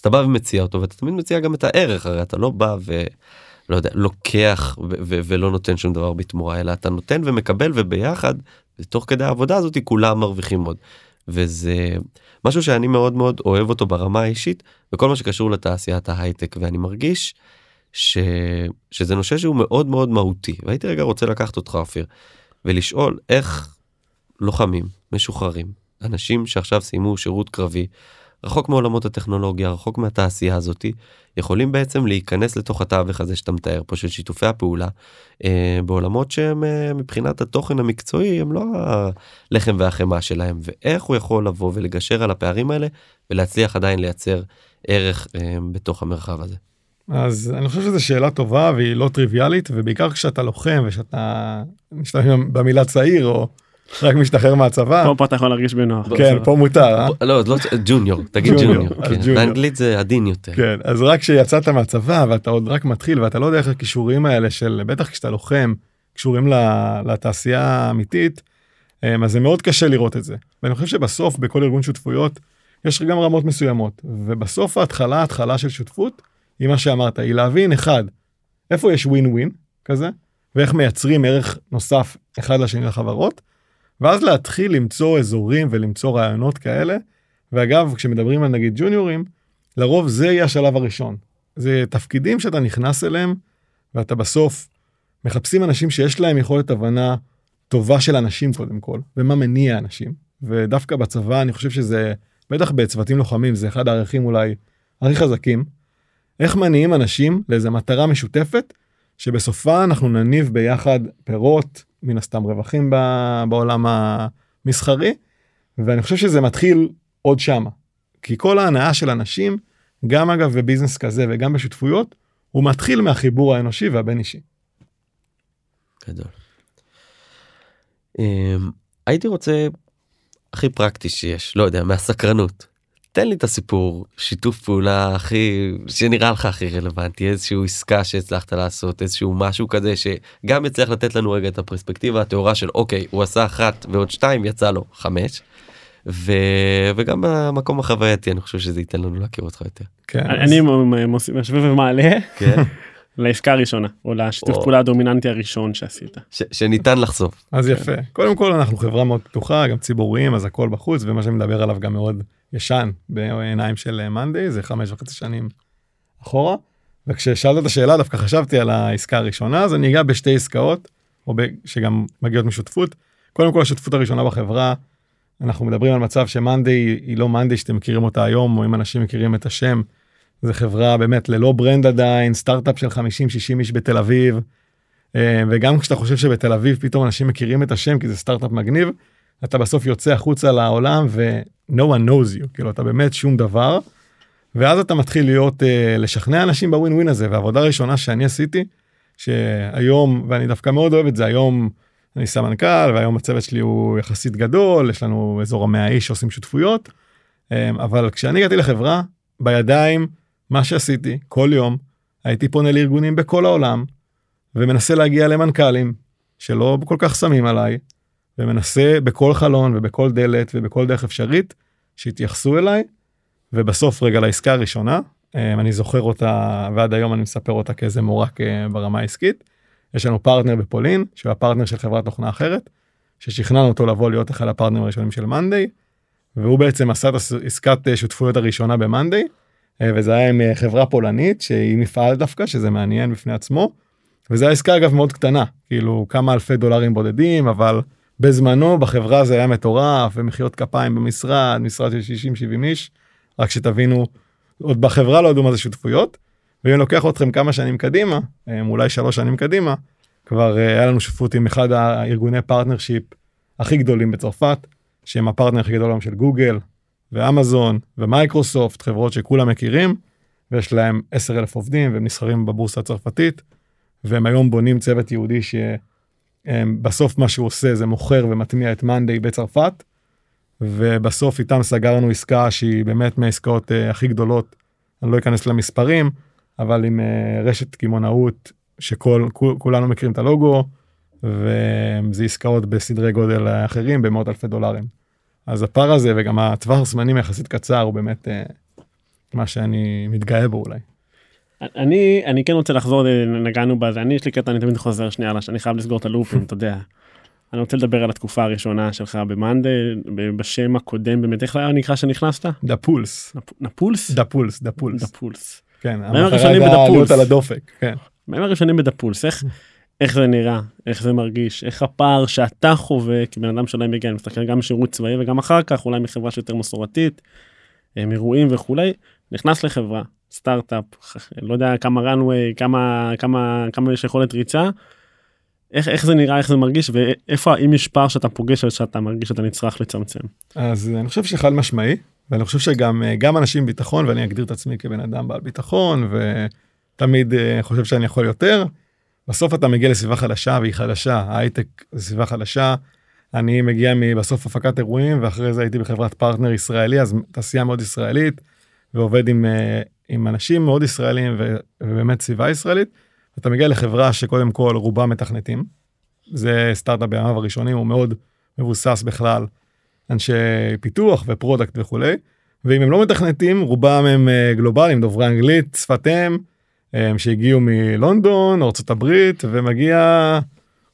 אתה בא ומציע אותו ואתה תמיד מציע גם את הערך הרי אתה לא בא ולא יודע לוקח ו- ו- ולא נותן שום דבר בתמורה אלא אתה נותן ומקבל וביחד תוך כדי העבודה הזאת כולם מרוויחים עוד. וזה משהו שאני מאוד מאוד אוהב אותו ברמה האישית בכל מה שקשור לתעשיית ההייטק ואני מרגיש ש... שזה נושא שהוא מאוד מאוד מהותי והייתי רגע רוצה לקחת אותך אופיר ולשאול איך לוחמים משוחררים אנשים שעכשיו סיימו שירות קרבי רחוק מעולמות הטכנולוגיה רחוק מהתעשייה הזאתי יכולים בעצם להיכנס לתוך התווך הזה שאתה מתאר פה של שיתופי הפעולה אה, בעולמות שהם אה, מבחינת התוכן המקצועי הם לא הלחם והחמאה שלהם ואיך הוא יכול לבוא ולגשר על הפערים האלה ולהצליח עדיין לייצר ערך אה, בתוך המרחב הזה. אז אני חושב שזו שאלה טובה והיא לא טריוויאלית ובעיקר כשאתה לוחם ושאתה משתמש במילה צעיר או רק משתחרר מהצבא. פה, פה אתה יכול להרגיש בנוח. כן, פה מותר. אה? לא, לא, ג'וניור, תגיד ג'וניור. כן. באנגלית זה עדין יותר. כן, אז רק כשיצאת מהצבא ואתה עוד רק מתחיל ואתה לא יודע איך הכישורים האלה של בטח כשאתה לוחם קשורים לתעשייה האמיתית, אז זה מאוד קשה לראות את זה. ואני חושב שבסוף בכל ארגון שותפויות יש גם רמות מסוימות ובסוף ההתחלה התחלה של שותפות היא מה שאמרת היא להבין אחד איפה יש ווין ווין כזה ואיך מייצרים ערך נוסף אחד לשני לחברות. ואז להתחיל למצוא אזורים ולמצוא רעיונות כאלה. ואגב, כשמדברים על נגיד ג'וניורים, לרוב זה יהיה השלב הראשון. זה תפקידים שאתה נכנס אליהם, ואתה בסוף מחפשים אנשים שיש להם יכולת הבנה טובה של אנשים קודם כל, ומה מניע אנשים. ודווקא בצבא אני חושב שזה, בטח בצוותים לוחמים, זה אחד הערכים אולי הכי חזקים. איך מניעים אנשים לאיזה מטרה משותפת, שבסופה אנחנו נניב ביחד פירות, מן הסתם רווחים בעולם המסחרי, ואני חושב שזה מתחיל עוד שמה. כי כל ההנאה של אנשים, גם אגב בביזנס כזה וגם בשותפויות, הוא מתחיל מהחיבור האנושי והבין אישי. גדול. אמ, הייתי רוצה הכי פרקטי שיש, לא יודע, מהסקרנות. תן לי את הסיפור שיתוף פעולה הכי שנראה לך הכי רלוונטי איזשהו עסקה שהצלחת לעשות איזשהו משהו כזה שגם יצליח לתת לנו רגע את הפרספקטיבה הטהורה של אוקיי הוא עשה אחת ועוד שתיים יצא לו חמש. ו... וגם במקום החווייתי אני חושב שזה ייתן לנו להכיר אותך יותר. כן, אני. משווה ומעלה. כן. לעסקה הראשונה או לשיתוף פעולה הדומיננטי הראשון שעשית. ש- שניתן לחשוף. אז יפה. קודם כל אנחנו חברה מאוד פתוחה גם ציבוריים אז הכל בחוץ ומה שאני מדבר עליו גם מאוד ישן בעיניים של מאנדי זה חמש וחצי שנים אחורה. וכששאלת את השאלה דווקא חשבתי על העסקה הראשונה אז אני אגע בשתי עסקאות או ב- שגם מגיעות משותפות. קודם כל השותפות הראשונה בחברה אנחנו מדברים על מצב ש Monday היא לא Monday שאתם מכירים אותה היום או אם אנשים מכירים את השם. זה חברה באמת ללא brand עדיין סטארט-אפ של 50-60 איש בתל אביב. אה, וגם כשאתה חושב שבתל אביב פתאום אנשים מכירים את השם כי זה סטארט-אפ מגניב אתה בסוף יוצא החוצה לעולם ו no one knows you כאילו אתה באמת שום דבר. ואז אתה מתחיל להיות אה, לשכנע אנשים בווין ווין הזה והעבודה הראשונה שאני עשיתי שהיום ואני דווקא מאוד אוהב את זה היום אני סמנכ"ל והיום הצוות שלי הוא יחסית גדול יש לנו אזור המאה איש שעושים שותפויות. Um, אבל כשאני הגעתי לחברה בידיים מה שעשיתי כל יום הייתי פונה לארגונים בכל העולם ומנסה להגיע למנכ"לים שלא כל כך שמים עליי ומנסה בכל חלון ובכל דלת ובכל דרך אפשרית שיתייחסו אליי ובסוף רגע לעסקה הראשונה אמ, אני זוכר אותה ועד היום אני מספר אותה כאיזה מורק אה, ברמה העסקית. יש לנו פרטנר בפולין שהוא הפרטנר של חברת תוכנה אחרת ששכנענו אותו לבוא להיות אחד הפרטנרים הראשונים של Monday והוא בעצם עשה את עסקת אה, שותפויות הראשונה ב Monday, וזה היה עם אה, חברה פולנית שהיא מפעל דווקא, שזה מעניין בפני עצמו. וזו עסקה אגב מאוד קטנה, כאילו כמה אלפי דולרים בודדים, אבל בזמנו בחברה זה היה מטורף, ומחיאות כפיים במשרד, משרד של 60-70 איש, רק שתבינו, עוד בחברה לא ידעו מה זה שותפויות, ואם אני לוקח אתכם כמה שנים קדימה, אולי שלוש שנים קדימה, כבר היה לנו שותפות עם אחד הארגוני partnership הכי גדולים בצרפת, שהם הפרטנר הכי גדול היום של גוגל ואמזון ומייקרוסופט, חברות שכולם מכירים, ויש להם 10 אלף עובדים והם נסחרים בבורסה הצרפתית, והם היום בונים צוות ייעודי שבסוף מה שהוא עושה זה מוכר ומטמיע את Monday בצרפת, ובסוף איתם סגרנו עסקה שהיא באמת מהעסקאות אה, הכי גדולות, אני לא אכנס למספרים, אבל עם uh, רשת קמעונאות שכולנו כול, מכירים את הלוגו, וזה עסקאות בסדרי גודל אחרים במאות אלפי דולרים. אז הפער הזה וגם הטווח זמנים יחסית קצר הוא באמת אה, מה שאני מתגאה בו אולי. אני אני כן רוצה לחזור נגענו בזה אני יש לי קטע אני תמיד חוזר שנייה אני חייב לסגור את הלופים אתה יודע. אני רוצה לדבר על התקופה הראשונה שלך במאנדה בשם הקודם באמת איך היה נקרא שנכנסת? דפולס. נפולס? דפולס דפולס. דפולס. כן. המחרה הייתה על הדופק. כן. בימים הראשונים ב dapulse איך איך זה נראה, איך זה מרגיש, איך הפער שאתה חווה כבן אדם שאולי מגיע, אני מסתכל גם משירות צבאי וגם אחר כך אולי מחברה שיותר מסורתית, אירועים וכולי, נכנס לחברה, סטארט-אפ, לא יודע כמה runway, כמה, כמה, כמה יש יכולת ריצה, איך, איך זה נראה, איך זה מרגיש, ואיפה, האם יש פער שאתה פוגש שאתה מרגיש שאתה נצטרך לצמצם. אז אני חושב שחד משמעי, ואני חושב שגם גם אנשים ביטחון, ואני אגדיר את עצמי כבן אדם בעל ביטחון, ותמיד אה, חושב שאני יכול יותר. בסוף אתה מגיע לסביבה חדשה והיא חדשה, ההייטק זה סביבה חדשה. אני מגיע מבסוף הפקת אירועים ואחרי זה הייתי בחברת פרטנר ישראלי אז תעשייה מאוד ישראלית ועובד עם, אה, עם אנשים מאוד ישראלים ובאמת סביבה ישראלית. אתה מגיע לחברה שקודם כל רובה מתכנתים. זה סטארט-אפ בימיו הראשונים הוא מאוד מבוסס בכלל אנשי פיתוח ו product וכולי. ואם הם לא מתכנתים רובם הם אה, גלובליים דוברי אנגלית שפת אם. שהגיעו מלונדון, ארה"ב, ומגיע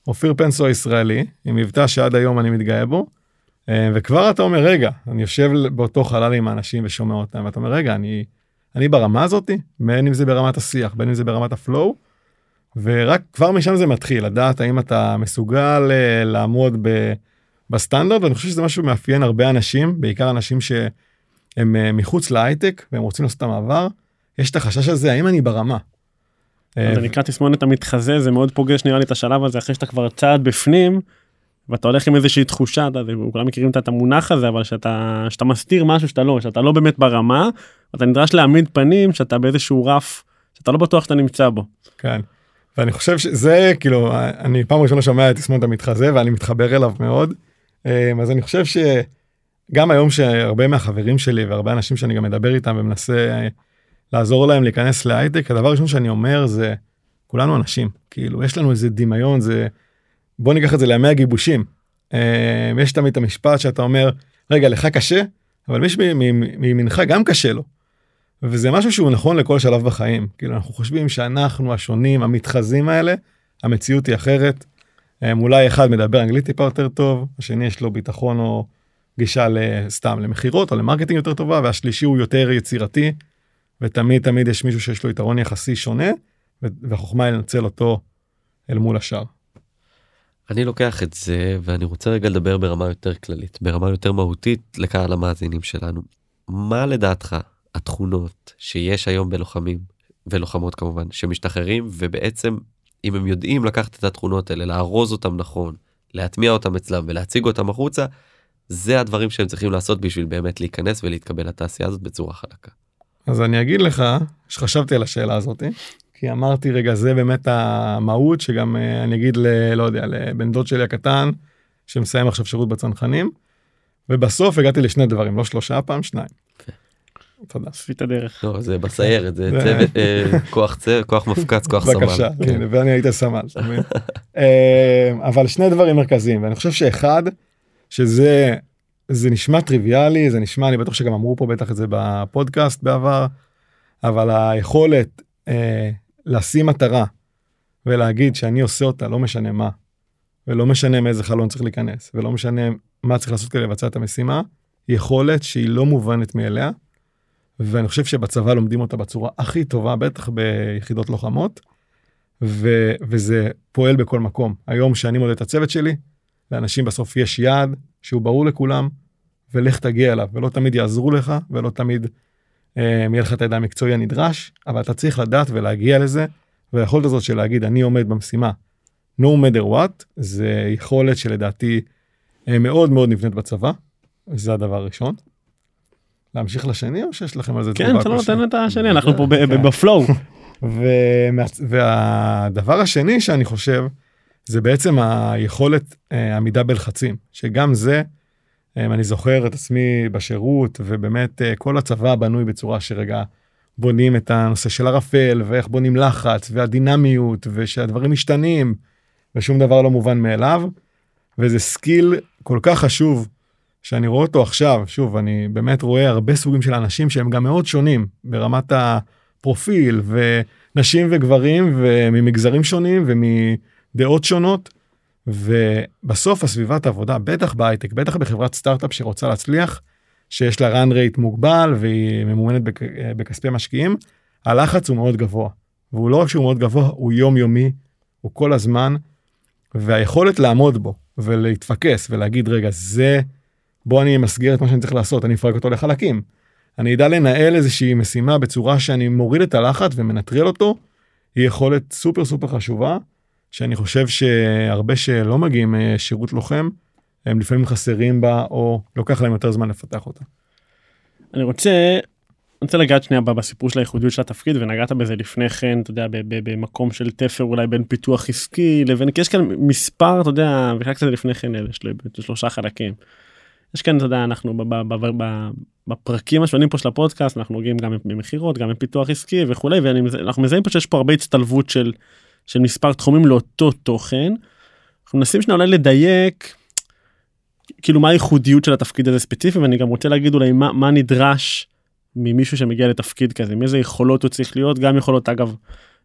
אופיר פנסו הישראלי, עם מבטא שעד היום אני מתגאה בו, וכבר אתה אומר, רגע, אני יושב באותו חלל עם האנשים ושומע אותם, ואתה אומר, רגע, אני, אני ברמה הזאתי, בין אם זה ברמת השיח, בין אם זה ברמת הפלואו, ורק כבר משם זה מתחיל, לדעת האם אתה מסוגל אה, לעמוד ב, בסטנדרט, ואני חושב שזה משהו שמאפיין הרבה אנשים, בעיקר אנשים שהם אה, מחוץ להייטק, והם רוצים לעשות את המעבר, יש את החשש הזה, האם אני ברמה? זה אה, נקרא תסמונת המתחזה זה מאוד פוגש נראה לי את השלב הזה אחרי שאתה כבר צעד בפנים. ואתה הולך עם איזושהי תחושה אתה, כולם מכירים את המונח הזה אבל שאתה שאתה מסתיר משהו שאתה לא שאתה לא באמת ברמה אתה נדרש להעמיד פנים שאתה באיזשהו רף שאתה לא בטוח שאתה נמצא בו. כן. ואני חושב שזה כאילו אני פעם ראשונה שומע את תסמונת המתחזה ואני מתחבר אליו מאוד. אה, אז אני חושב שגם היום שהרבה מהחברים שלי והרבה אנשים שאני גם מדבר איתם ומנסה לעזור להם להיכנס להייטק, הדבר הראשון שאני אומר זה, כולנו אנשים, כאילו, יש לנו איזה דמיון, זה, בוא ניקח את זה לימי הגיבושים. אה, יש תמיד את המשפט שאתה אומר, רגע, לך קשה, אבל מישהו מימינך גם קשה לו. וזה משהו שהוא נכון לכל שלב בחיים. כאילו, אנחנו חושבים שאנחנו השונים, המתחזים האלה, המציאות היא אחרת. אה, אולי אחד מדבר אנגלית טיפה יותר טוב, השני יש לו ביטחון או גישה סתם למכירות או ל marketing יותר טובה, והשלישי הוא יותר יצירתי, ותמיד תמיד יש מישהו שיש לו יתרון יחסי שונה, והחוכמה היא לנצל אותו אל מול השאר. אני לוקח את זה ואני רוצה רגע לדבר ברמה יותר כללית, ברמה יותר מהותית לקהל המאזינים שלנו. מה לדעתך התכונות שיש היום בלוחמים ולוחמות כמובן שמשתחררים ובעצם אם הם יודעים לקחת את התכונות האלה לארוז אותם נכון להטמיע אותם אצלם ולהציג אותם החוצה זה הדברים שהם צריכים לעשות בשביל באמת להיכנס ולהתקבל לתעשייה הזאת בצורה חלקה. אז אני אגיד לך שחשבתי על השאלה הזאתי, כי אמרתי רגע זה באמת המהות שגם אה, אני אגיד ל... לא יודע לבן דוד שלי הקטן שמסיים עכשיו שירות בצנחנים. ובסוף הגעתי לשני דברים לא שלושה פעם שניים. תודה. עשית דרך. לא, זה בסיירת זה צוות אה, כוח צוות כוח מפקץ כוח סמל. בבקשה, כן, ואני הייתי סמל. אה, אבל שני דברים מרכזיים ואני חושב שאחד שזה זה נשמע טריוויאלי זה נשמע אני בטוח שגם אמרו פה בטח את זה בפודקאסט בעבר אבל היכולת אה, לשים מטרה ולהגיד שאני עושה אותה לא משנה מה ולא משנה מאיזה חלון צריך להיכנס ולא משנה מה צריך לעשות כדי לבצע את המשימה יכולת שהיא לא מובנת מאליה, ואני חושב שבצבא לומדים אותה בצורה הכי טובה, בטח ביחידות לוחמות, ו, וזה פועל בכל מקום. היום שאני מודד את הצוות שלי, לאנשים בסוף יש יעד שהוא ברור לכולם, ולך תגיע אליו, ולא תמיד יעזרו לך, ולא תמיד אה, יהיה לך את הידע המקצועי הנדרש, אבל אתה צריך לדעת ולהגיע לזה, והיכולת הזאת של להגיד אני עומד במשימה, no matter what, זה יכולת שלדעתי אה, מאוד מאוד נבנית בצבא, זה הדבר הראשון. להמשיך לשני או שיש לכם על זה כן, אתה לא נותן את השני, אנחנו פה כן. בפלואו. והדבר השני שאני חושב, זה בעצם היכולת אה, עמידה בלחצים, שגם זה, אה, אני זוכר את עצמי בשירות, ובאמת אה, כל הצבא בנוי בצורה שרגע בונים את הנושא של ערפל, ואיך בונים לחץ, והדינמיות, ושהדברים משתנים, ושום דבר לא מובן מאליו, וזה skill כל כך חשוב, שאני רואה אותו עכשיו, שוב, אני באמת רואה הרבה סוגים של אנשים שהם גם מאוד שונים ברמת הפרופיל, ונשים וגברים, וממגזרים שונים, ומדעות שונות. ובסוף הסביבת עבודה, בטח בהייטק, בטח בחברת סטארט-אפ שרוצה להצליח, שיש לה run rate מוגבל והיא ממומנת בכ... בכספי משקיעים, הלחץ הוא מאוד גבוה. והוא לא רק שהוא מאוד גבוה, הוא יומיומי, הוא כל הזמן, והיכולת לעמוד בו ולהתפקס ולהגיד, רגע, זה, בוא אני אמסגר את מה שאני צריך לעשות, אני אפרק אותו לחלקים. אני אדע לנהל איזושהי משימה בצורה שאני מוריד את הלחץ ומנטרל אותו, היא יכולת סופר סופר חשובה, שאני חושב שהרבה שלא מגיעים אה, שירות לוחם, הם לפעמים חסרים בה או לוקח להם יותר זמן לפתח אותה. אני רוצה, רוצה לגעת שנייה בסיפור של הייחודיות של התפקיד ונגעת בזה לפני כן, אתה יודע, במקום של תפר אולי בין פיתוח עסקי לבין, כי יש כאן מספר, אתה יודע, וחלקת את זה לפני כן, שלושה חלקים. יש כאן, אתה יודע, אנחנו בפרקים השונים פה של הפודקאסט, אנחנו נוגעים גם במכירות, גם בפיתוח עסקי וכולי, ואנחנו מזהים פה שיש פה הרבה הצטלבות של, של מספר תחומים לאותו תוכן. אנחנו מנסים שנייה אולי לדייק כאילו מה הייחודיות של התפקיד הזה ספציפי ואני גם רוצה להגיד אולי מה, מה נדרש ממישהו שמגיע לתפקיד כזה מאיזה יכולות הוא צריך להיות גם יכולות אגב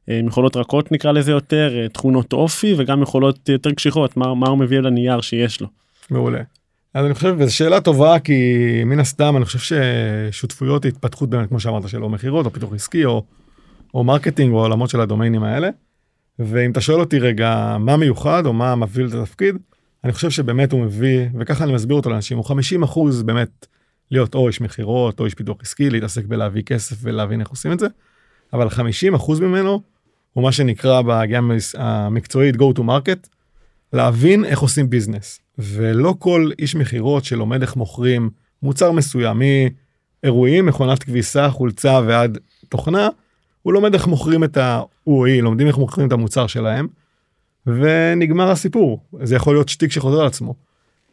אה, יכולות רכות נקרא לזה יותר אה, תכונות אופי וגם יכולות יותר קשיחות מה, מה הוא מביא לנייר שיש לו. מעולה. אז אני חושב וזו שאלה טובה כי מן הסתם אני חושב ששותפויות התפתחות באמת כמו שאמרת שלא מכירות או פיתוח עסקי או, או marketing או עולמות של הדומיינים האלה. ואם אתה שואל אותי רגע מה מיוחד או מה מביא את התפקיד אני חושב שבאמת הוא מביא, וככה אני מסביר אותו לאנשים, הוא 50 אחוז באמת להיות או איש מכירות או איש פיתוח עסקי, להתעסק בלהביא כסף ולהבין איך עושים את זה, אבל 50 אחוז ממנו הוא מה שנקרא בהגייה המקצועית go to market, להבין איך עושים business. ולא כל איש מכירות שלומד איך מוכרים מוצר מסוים, מאירועים, מכונת כביסה, חולצה ועד תוכנה, הוא לומד איך מוכרים את ה... הוא או היא לומדים איך מוכרים את המוצר שלהם. ונגמר הסיפור זה יכול להיות שטיק שחוזר על עצמו.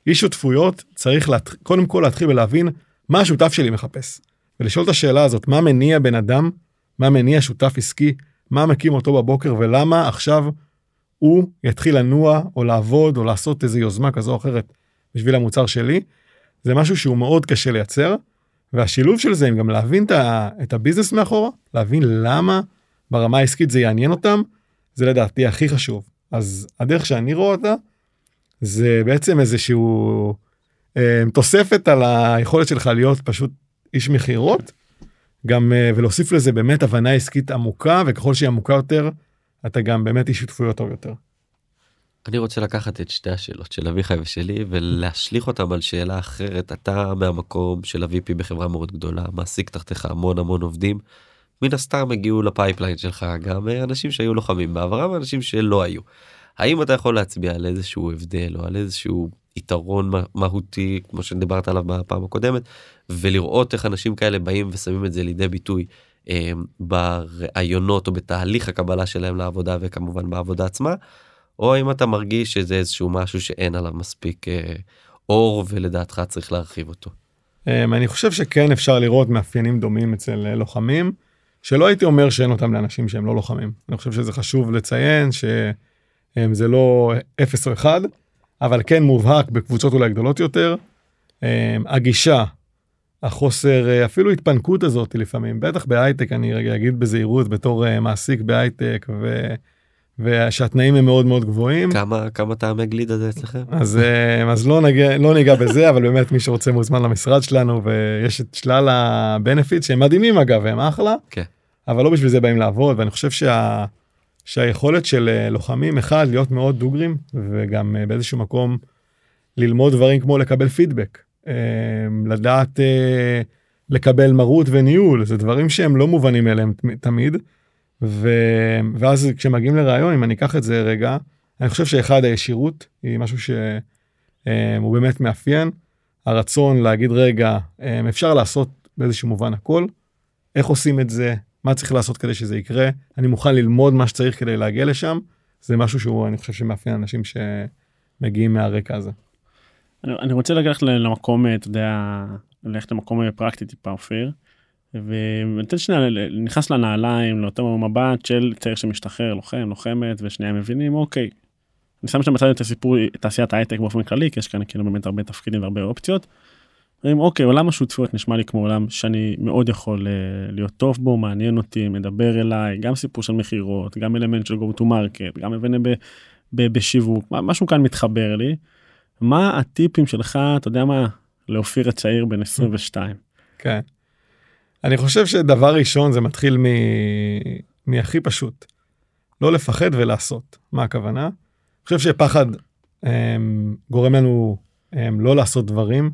איש שותפויות צריך להת... קודם כל להתחיל ולהבין מה השותף שלי מחפש. ולשאול את השאלה הזאת מה מניע בן אדם מה מניע שותף עסקי מה מקים אותו בבוקר ולמה עכשיו הוא יתחיל לנוע או לעבוד או לעשות איזה יוזמה כזו או אחרת בשביל המוצר שלי. זה משהו שהוא מאוד קשה לייצר והשילוב של זה עם גם להבין את הביזנס מאחורה להבין למה ברמה העסקית זה יעניין אותם זה לדעתי הכי חשוב אז הדרך שאני רואה אותה זה בעצם איזשהו אה, תוספת על היכולת שלך להיות פשוט איש מכירות גם אה, ולהוסיף לזה באמת הבנה עסקית עמוקה וככל שהיא עמוקה יותר אתה גם באמת איש שותפויות טוב יותר. אני רוצה לקחת את שתי השאלות של אביחי ושלי ולהשליך אותם על שאלה אחרת אתה מהמקום של ה-VP בחברה מאוד גדולה מעסיק תחתיך המון המון עובדים. מן הסתם הגיעו ל pipeline שלך גם אנשים שהיו לוחמים בעברם ואנשים שלא היו. האם אתה יכול להצביע על איזשהו הבדל או על איזשהו יתרון מהותי כמו שדיברת עליו בפעם הקודמת ולראות איך אנשים כאלה באים ושמים את זה לידי ביטוי אה, בראיונות או בתהליך הקבלה שלהם לעבודה וכמובן בעבודה עצמה או האם אתה מרגיש שזה איזשהו משהו שאין עליו מספיק אה, אור ולדעתך צריך להרחיב אותו. אה, אני חושב שכן אפשר לראות מאפיינים דומים אצל אה, לוחמים. שלא הייתי אומר שאין אותם לאנשים שהם לא לוחמים. אני חושב שזה חשוב לציין שזה לא אפס או אחד, אבל כן מובהק בקבוצות אולי גדולות יותר. הגישה, החוסר, אפילו התפנקות הזאת לפעמים, בטח בהייטק, אני רגע אגיד בזהירות בתור מעסיק בהייטק ושהתנאים הם מאוד מאוד גבוהים. כמה כמה טעמי גלידה זה אצלכם? אז אה, אז לא נגיע לא ניגע בזה אבל באמת מי שרוצה מוזמן למשרד שלנו ויש את שלל הבנפיט שהם מדהימים אגב הם אחלה כן. אבל לא בשביל זה באים לעבוד ואני חושב שה, שהיכולת של אה, לוחמים אחד להיות מאוד דוגרים וגם אה, באיזשהו מקום ללמוד דברים כמו לקבל פידבק לדעת לקבל מרות וניהול זה דברים שהם לא מובנים אליהם תמ- תמיד. ו... ואז כשמגיעים לראיון אם אני אקח את זה רגע אני חושב שאחד הישירות היא משהו שהוא באמת מאפיין. הרצון להגיד רגע אה, אפשר לעשות באיזשהו מובן הכל. איך עושים את זה? מה צריך לעשות כדי שזה יקרה? אני מוכן ללמוד מה שצריך כדי להגיע לשם. זה משהו שהוא אני חושב שמאפיין אנשים שמגיעים מהרקע הזה. אני, אני רוצה לקחת למקום, אה, אתה יודע, ללכת למקום אה, פרקטי טיפה אופיר. ונתן שנייה, נכנס לנעליים, לאותו מבט של צעיר שמשתחרר, לוחם, לוחמת, ושנייה מבינים, אוקיי. אני שם שם בצד את הסיפור, תעשיית ההייטק באופן כללי, כי יש כאן כאילו באמת הרבה תפקידים והרבה אופציות. אומרים, אוקיי, עולם השותפויות נשמע לי כמו עולם שאני מאוד יכול אה, להיות טוב בו, מעניין אותי, מדבר אליי, גם סיפור של מכירות, גם אלמנט של go to market, גם ב- בשיווק, משהו כאן מתחבר לי. מה הטיפים שלך, אתה יודע מה, לאופיר הצעיר בן 22? כן. אני חושב שדבר ראשון זה מתחיל מ... מהכי פשוט. לא לפחד ולעשות. מה הכוונה? אני חושב שפחד הם, גורם לנו הם, לא לעשות דברים,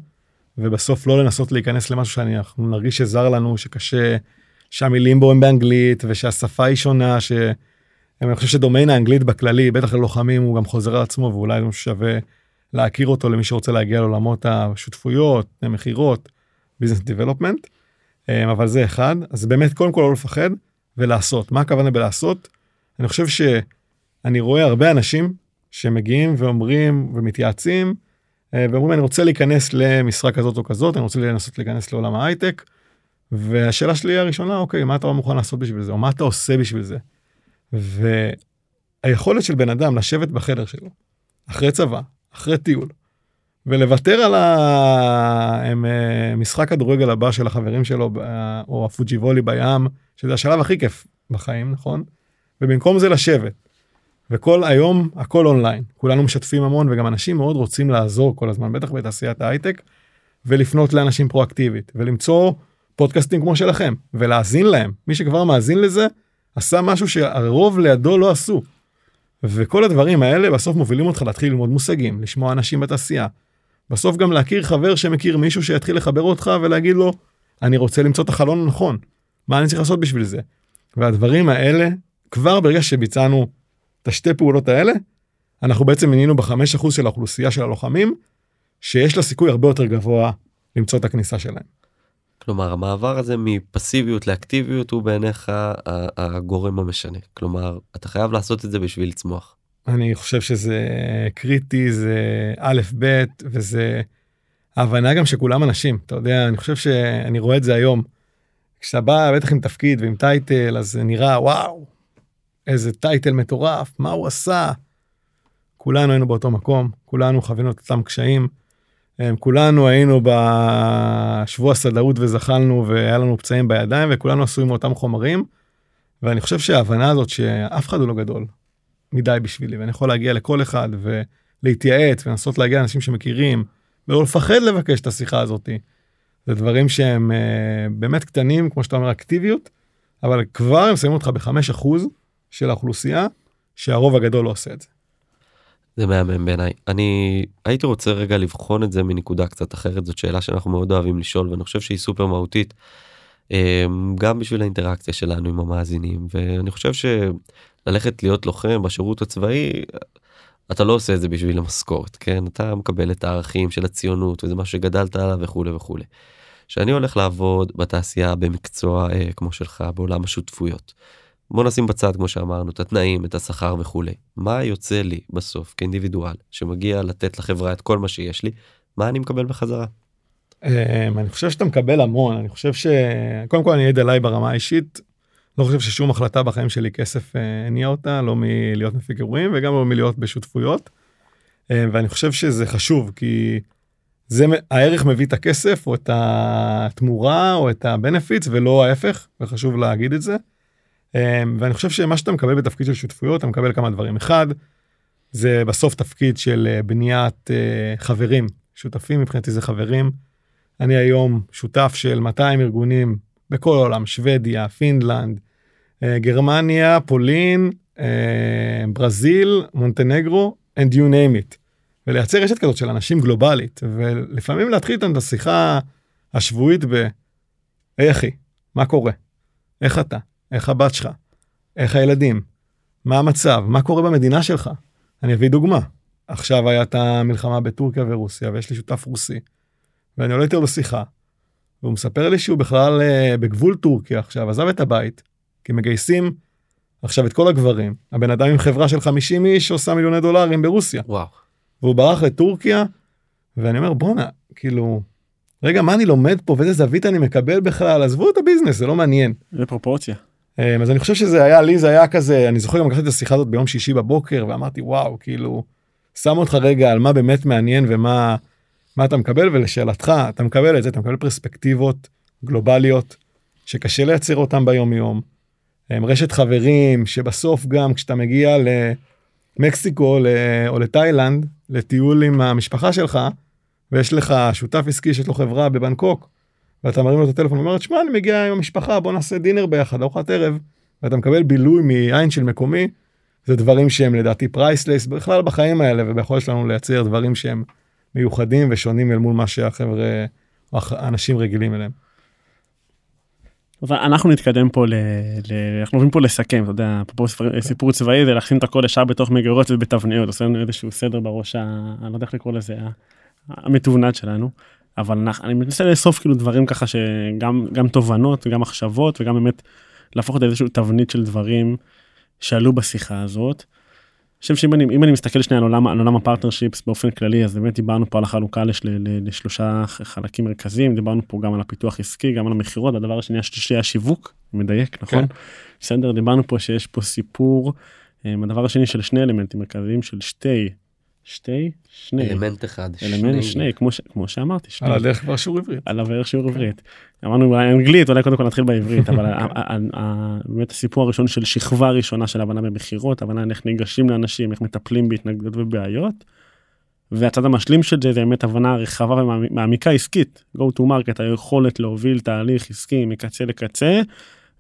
ובסוף לא לנסות להיכנס למשהו שאנחנו נרגיש שזר לנו, שקשה, שהמילים בו הם באנגלית, ושהשפה היא שונה, ש... אני חושב שדומיין האנגלית בכללי, בטח ללוחמים, הוא גם חוזר על עצמו, ואולי זה שווה להכיר אותו למי שרוצה להגיע לעולמות השותפויות, מכירות, ביזנס דיבלופמנט. אמ, אבל זה אחד אז באמת קודם כל לא לפחד ולעשות מה הכוונה בלעשות. אני חושב שאני רואה הרבה אנשים שמגיעים ואומרים ומתייעצים אה, ואומרים אני רוצה להיכנס למשרה כזאת או כזאת אני רוצה לנסות להיכנס לעולם ההייטק. והשאלה שלי הראשונה אוקיי מה אתה מוכן לעשות בשביל זה או מה אתה עושה בשביל זה. והיכולת של בן אדם לשבת בחדר שלו אחרי צבא אחרי טיול ולוותר על המשחק כדורגל הבא של החברים שלו ב- או הפוג'י וולי בים שזה השלב הכי כיף בחיים נכון ובמקום זה לשבת. וכל היום הכל אונליין כולנו משתפים המון וגם אנשים מאוד רוצים לעזור כל הזמן בטח בתעשיית ההייטק ולפנות לאנשים פרואקטיבית ולמצוא פודקאסטים כמו שלכם ולהאזין להם מי שכבר מאזין לזה עשה משהו שהרוב לידו לא עשו. וכל הדברים האלה בסוף מובילים אותך להתחיל ללמוד מושגים לשמוע אנשים בתעשייה בסוף גם להכיר חבר שמכיר מישהו שיתחיל לחבר אותך ולהגיד לו אני רוצה למצוא את החלון הנכון מה אני צריך לעשות בשביל זה. והדברים האלה כבר ברגע שביצענו את השתי פעולות האלה אנחנו בעצם מינינו בחמש אחוז של האוכלוסייה של הלוחמים שיש לה סיכוי הרבה יותר גבוה למצוא את הכניסה שלהם. כלומר המעבר הזה מפסיביות לאקטיביות הוא בעיניך הגורם המשנה כלומר אתה חייב לעשות את זה בשביל לצמוח. אני חושב שזה קריטי זה א' ב' וזה ההבנה גם שכולם אנשים אתה יודע אני חושב שאני רואה את זה היום. כשאתה בא בטח עם תפקיד ועם טייטל אז זה נראה וואו איזה טייטל מטורף מה הוא עשה. כולנו היינו באותו מקום כולנו חווינו את אותם קשיים. הם, כולנו היינו בשבוע סדאות וזחלנו והיה לנו פצעים בידיים וכולנו עשויים מאותם חומרים. ואני חושב שההבנה הזאת שאף אחד הוא לא גדול מדי בשבילי ואני יכול להגיע לכל אחד ולהתייעץ ולנסות להגיע לאנשים שמכירים ולא לפחד לבקש את השיחה הזאתי. זה דברים שהם uh, באמת קטנים כמו שאתה אומר אקטיביות אבל כבר הם שמים אותך בחמש אחוז של האוכלוסייה שהרוב הגדול לא עושה את זה. זה מהמם בעיניי אני הייתי רוצה רגע לבחון את זה מנקודה קצת אחרת זאת שאלה שאנחנו מאוד אוהבים לשאול ואני חושב שהיא סופר מהותית. אמ, גם בשביל האינטראקציה שלנו עם המאזינים ואני חושב שללכת להיות לוחם בשירות הצבאי אתה לא עושה את זה בשביל המשכורת כן אתה מקבל את הערכים של הציונות וזה מה שגדלת עליו וכולי וכולי. שאני הולך לעבוד בתעשייה במקצוע אה, כמו שלך בעולם השותפויות. בוא נשים בצד כמו שאמרנו את התנאים את השכר וכולי מה יוצא לי בסוף כאינדיבידואל שמגיע לתת לחברה את כל מה שיש לי מה אני מקבל בחזרה. אמ, אני חושב שאתה מקבל המון אני חושב שקודם כל אני אעיד עליי ברמה האישית. לא חושב ששום החלטה בחיים שלי כסף אה, הניע אותה לא מלהיות מפיק אירועים וגם לא מלהיות בשותפויות. אמ, ואני חושב שזה חשוב כי זה הערך מביא את הכסף או את התמורה או את הבנפיץ ולא ההפך וחשוב להגיד את זה. אמ, ואני חושב שמה שאתה מקבל בתפקיד של שותפויות, אתה מקבל כמה דברים. אחד, זה בסוף תפקיד של אה, בניית אה, חברים, שותפים מבחינתי זה חברים. אני היום שותף של 200 ארגונים בכל העולם, שוודיה, פינלנד, אה, גרמניה, פולין, ברזיל, מונטנגרו, and you name it. ולייצר רשת כזאת של אנשים גלובלית, ולפעמים להתחיל איתם את השיחה השבועית ב... היי אחי, מה קורה? איך אתה? איך הבת שלך? איך הילדים? מה המצב? מה קורה במדינה שלך? אני אביא דוגמה. עכשיו היה את המלחמה בטורקיה ורוסיה, ויש לי שותף רוסי, ואני עולה איתו לשיחה, והוא מספר לי שהוא בכלל uh, בגבול טורקיה עכשיו, עזב את הבית, כי מגייסים עכשיו את כל הגברים, הבן אדם עם חברה של 50 איש עושה מיליוני דולרים ברוסיה. וואו. והוא ברח לטורקיה, ואני אומר בואנה, כאילו, רגע מה אני לומד פה ואיזה זווית אני מקבל בכלל, עזבו את הביזנס, זה לא מעניין. זה פרופורציה. אמ, אז אני חושב שזה היה לי זה היה כזה אני זוכר גם לקחתי את השיחה הזאת ביום שישי בבוקר ואמרתי וואו כאילו שם אותך רגע על מה באמת מעניין ומה מה אתה מקבל ולשאלתך אתה מקבל את זה אתה מקבל פרספקטיבות גלובליות שקשה לייצר אותם ביום יום. אמ, רשת חברים שבסוף גם כשאתה מגיע למקסיקו או לתאילנד לטיול עם המשפחה שלך ויש לך שותף עסקי שיש לו חברה בבנקוק. ואתה מרים לו את הטלפון ואומר, שמע, אני מגיע עם המשפחה, בוא נעשה dinner ביחד, ארוחת ערב, ואתה מקבל בילוי מעין של מקומי, זה דברים שהם לדעתי priceless, בכלל בחיים האלה, וביכולת שלנו לייצר דברים שהם מיוחדים ושונים אל מול מה שהחבר'ה, האנשים רגילים אליהם. אנחנו נתקדם פה ל... ל... אנחנו עוברים פה לסכם אתה יודע פה סיפור צבאי זה להכין את הכל ישר בתוך מגירות ובתבניות עושה לנו איזשהו סדר בראש ה... אני לא יודע איך לקרוא לזה המתוונת שלנו. אבל אני מנסה לאסוף כאילו דברים ככה שגם גם תובנות גם מחשבות וגם באמת להפוך את איזשהו תבנית של דברים שעלו בשיחה הזאת. חושב שאם אני, אם אני מסתכל שנייה על עולם, על עולם ה partnerships באופן כללי אז באמת דיברנו פה על החלוקה לשל, לשלושה חלקים מרכזיים דיברנו פה גם על הפיתוח עסקי גם על המכירות הדבר השני השלישי היה שיווק מדייק נכון כן. בסדר דיברנו פה שיש פה סיפור אה, הדבר השני של שני אלמנטים מרכזיים של שתי שתי, שני. אלמנט אחד. אלמנט שני, שני כמו, ש, כמו שאמרתי. שני. על הדרך כבר שיעור עברית. על הדרך שיעור עברית. אמרנו אנגלית, אולי קודם כל נתחיל בעברית, אבל באמת הסיפור הראשון של שכבה ראשונה של הבנה במכירות, הבנה איך ניגשים לאנשים, איך מטפלים בהתנגדות ובעיות. והצד המשלים של זה זה באמת הבנה רחבה ומעמיקה עסקית, go to market, היכולת להוביל תהליך עסקי מקצה לקצה,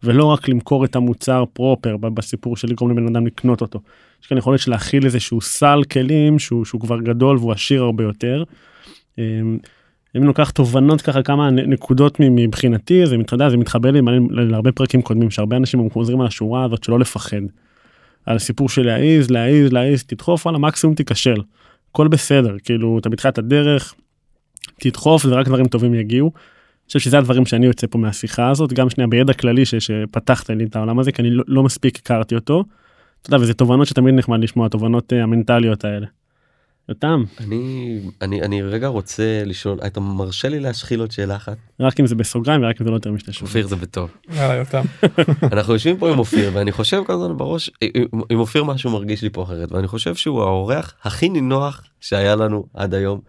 ולא רק למכור את המוצר פרופר בסיפור של לגרום לבן אדם לקנות אותו. יש כאן יכולת של להכיל איזשהו סל כלים שהוא, שהוא כבר גדול והוא עשיר הרבה יותר. אמ, אם ניקח תובנות ככה כמה נקודות מבחינתי זה מתחבר זה מתחבר לי להרבה פרקים קודמים שהרבה אנשים חוזרים על השורה הזאת שלא לפחד. על סיפור של להעיז להעיז להעיז תדחוף על המקסימום תיכשל. הכל בסדר כאילו אתה בתחילת הדרך תדחוף ורק דברים טובים יגיעו. חושב שזה הדברים שאני יוצא פה מהשיחה הזאת גם שנייה בידע כללי שפתחת לי את העולם הזה כי אני לא, לא מספיק הכרתי אותו. אתה יודע וזה תובנות שתמיד נחמד לשמוע התובנות אה, המנטליות האלה. אותם. אני אני אני רגע רוצה לשאול אתה מרשה לי להשחיל עוד שאלה אחת רק אם זה בסוגריים ורק אם זה לא יותר משתי אופיר זה בטוב יותם. אנחנו יושבים פה עם אופיר ואני חושב כל הזמן בראש עם אופיר משהו מרגיש לי פה אחרת ואני חושב שהוא האורח הכי נינוח שהיה לנו עד היום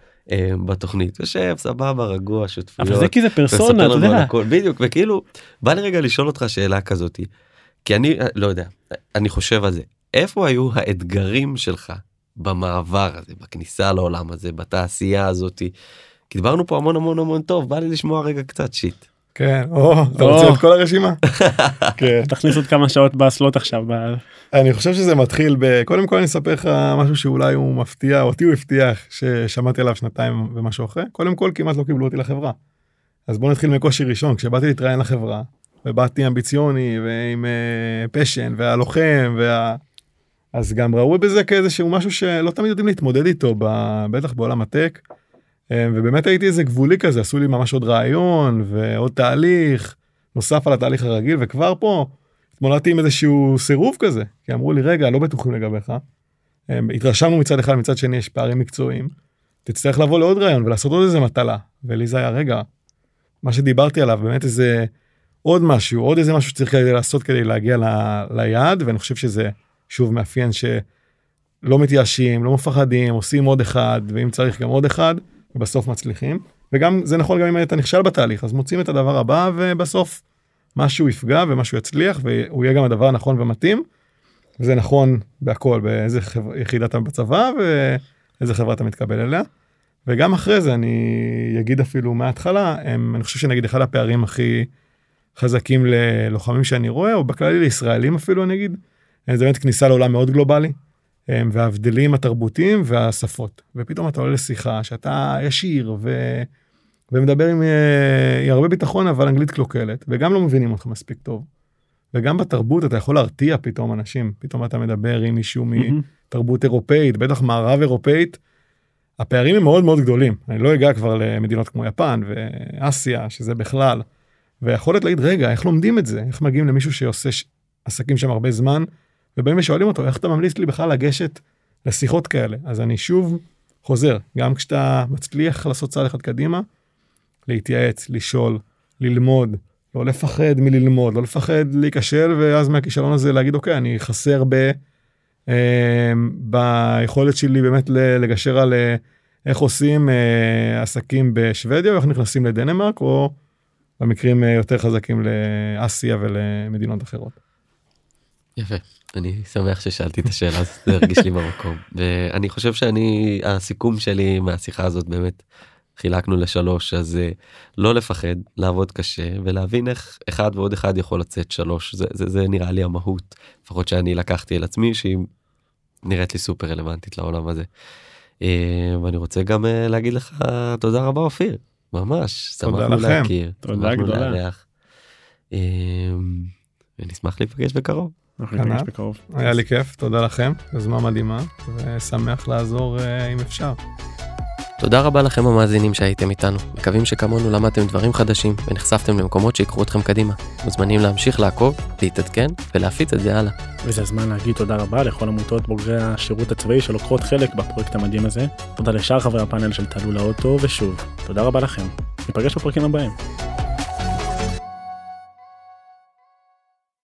בתוכנית יושב סבבה רגוע שותפויות. אבל זה כי זה פרסונה אתה יודע. בדיוק וכאילו בא לי רגע לשאול אותך שאלה כזאתי כי אני לא יודע אני חושב על זה איפה היו האתגרים שלך במעבר הזה בכניסה לעולם הזה בתעשייה הזאתי. כי דיברנו פה המון המון המון טוב בא לי לשמוע רגע קצת שיט. כן, או, אתה רוצה את כל הרשימה? כן. תכניס עוד כמה שעות באסלות עכשיו. אני חושב שזה מתחיל ב... קודם כל אני אספר לך משהו שאולי הוא מפתיע, אותי הוא הבטיח ששמעתי עליו שנתיים ומשהו אחרי. קודם כל כמעט לא קיבלו אותי לחברה. אז בוא נתחיל מקושי ראשון, כשבאתי להתראיין לחברה, ובאתי אמביציוני ועם פשן אה, והלוחם וה... אז גם ראו בזה כאיזשהו משהו שלא תמיד יודעים להתמודד איתו, בטח בעולם הטק. אה, ובאמת הייתי איזה גבולי כזה, עשו לי ממש עוד רעיון ועוד תהליך נוסף על התהליך הרגיל, וכבר פה התמודדתי עם איזשהו סירוב כזה, כי אמרו לי, רגע, לא בטוחים לגביך. אה, התרשמנו מצד אחד, מצד שני יש פערים מקצועיים. תצטרך לבוא לעוד רעיון ולעשות עוד איזה מטלה. ולי זה היה, רגע, מה שדיברתי עליו, באמת איזה עוד משהו, עוד איזה משהו שצריך לעשות כדי להגיע ל, ליעד, ואני חושב שזה שוב מאפיין שלא מתייאשים, לא מפחדים, עושים עוד אחד, ואם צריך גם עוד אחד, ובסוף מצליחים. וגם זה נכון גם אם אתה נכשל בתהליך, אז מוצאים את הדבר הבא ובסוף משהו יפגע ומשהו יצליח והוא יהיה גם הדבר הנכון ומתאים. וזה נכון בהכל באיזה חבר... יחידה אתה בצבא ואיזה חברה אתה מתקבל אליה. וגם אחרי זה אני אגיד אפילו מההתחלה הם אני חושב שנגיד אחד הפערים הכי חזקים ללוחמים שאני רואה או בכללי לישראלים אפילו אני אגיד. זה באמת כניסה לעולם מאוד גלובלי. וההבדלים התרבותיים והשפות ופתאום אתה עולה לשיחה שאתה ישיר ו... ומדבר עם, אה, עם הרבה ביטחון אבל אנגלית קלוקלת וגם לא מבינים אותך מספיק טוב. וגם בתרבות אתה יכול להרתיע פתאום אנשים פתאום אתה מדבר עם מישהו מתרבות אירופאית בטח מערב אירופאית. הפערים הם מאוד מאוד גדולים אני לא אגע כבר למדינות כמו יפן ואסיה שזה בכלל. ויכולת להגיד רגע איך לומדים את זה איך מגיעים למישהו שעושה עסקים שם הרבה זמן ובאים ושואלים אותו איך אתה ממליץ לי בכלל לגשת לשיחות כאלה אז אני שוב חוזר גם כשאתה מצליח לעשות צעד אחד קדימה להתייעץ לשאול ללמוד לא לפחד מללמוד לא לפחד להיכשל ואז מהכישלון הזה להגיד אוקיי אני חסר ב... אה, ביכולת שלי באמת לגשר על אה, איך עושים אה, עסקים בשוודיה ואיך נכנסים לדנמרק או במקרים יותר חזקים לאסיה ולמדינות אחרות. יפה אני שמח ששאלתי את השאלה הזאת זה הרגיש לי במקום ואני חושב שאני הסיכום שלי מהשיחה הזאת באמת חילקנו לשלוש אז אה, לא לפחד לעבוד קשה ולהבין איך אחד ועוד אחד יכול לצאת שלוש זה, זה, זה נראה לי המהות לפחות שאני לקחתי על עצמי שהיא נראית לי סופר רלוונטית לעולם הזה. אה, ואני רוצה גם אה, להגיד לך תודה רבה אופיר ממש שמחנו להכיר. תודה גדולה. ונשמח להיפגש בקרוב. היה לי כיף תודה לכם יוזמה מדהימה ושמח לעזור אם אפשר. תודה רבה לכם המאזינים שהייתם איתנו, מקווים שכמונו למדתם דברים חדשים ונחשפתם למקומות שיקחו אתכם קדימה. מוזמנים להמשיך לעקוב, להתעדכן ולהפיץ את זה הלאה. וזה הזמן להגיד תודה רבה לכל עמותות בוגרי השירות הצבאי שלוקחות חלק בפרויקט המדהים הזה. תודה לשאר חברי הפאנל של תעלו לאוטו, ושוב, תודה רבה לכם. ניפגש בפרקים הבאים.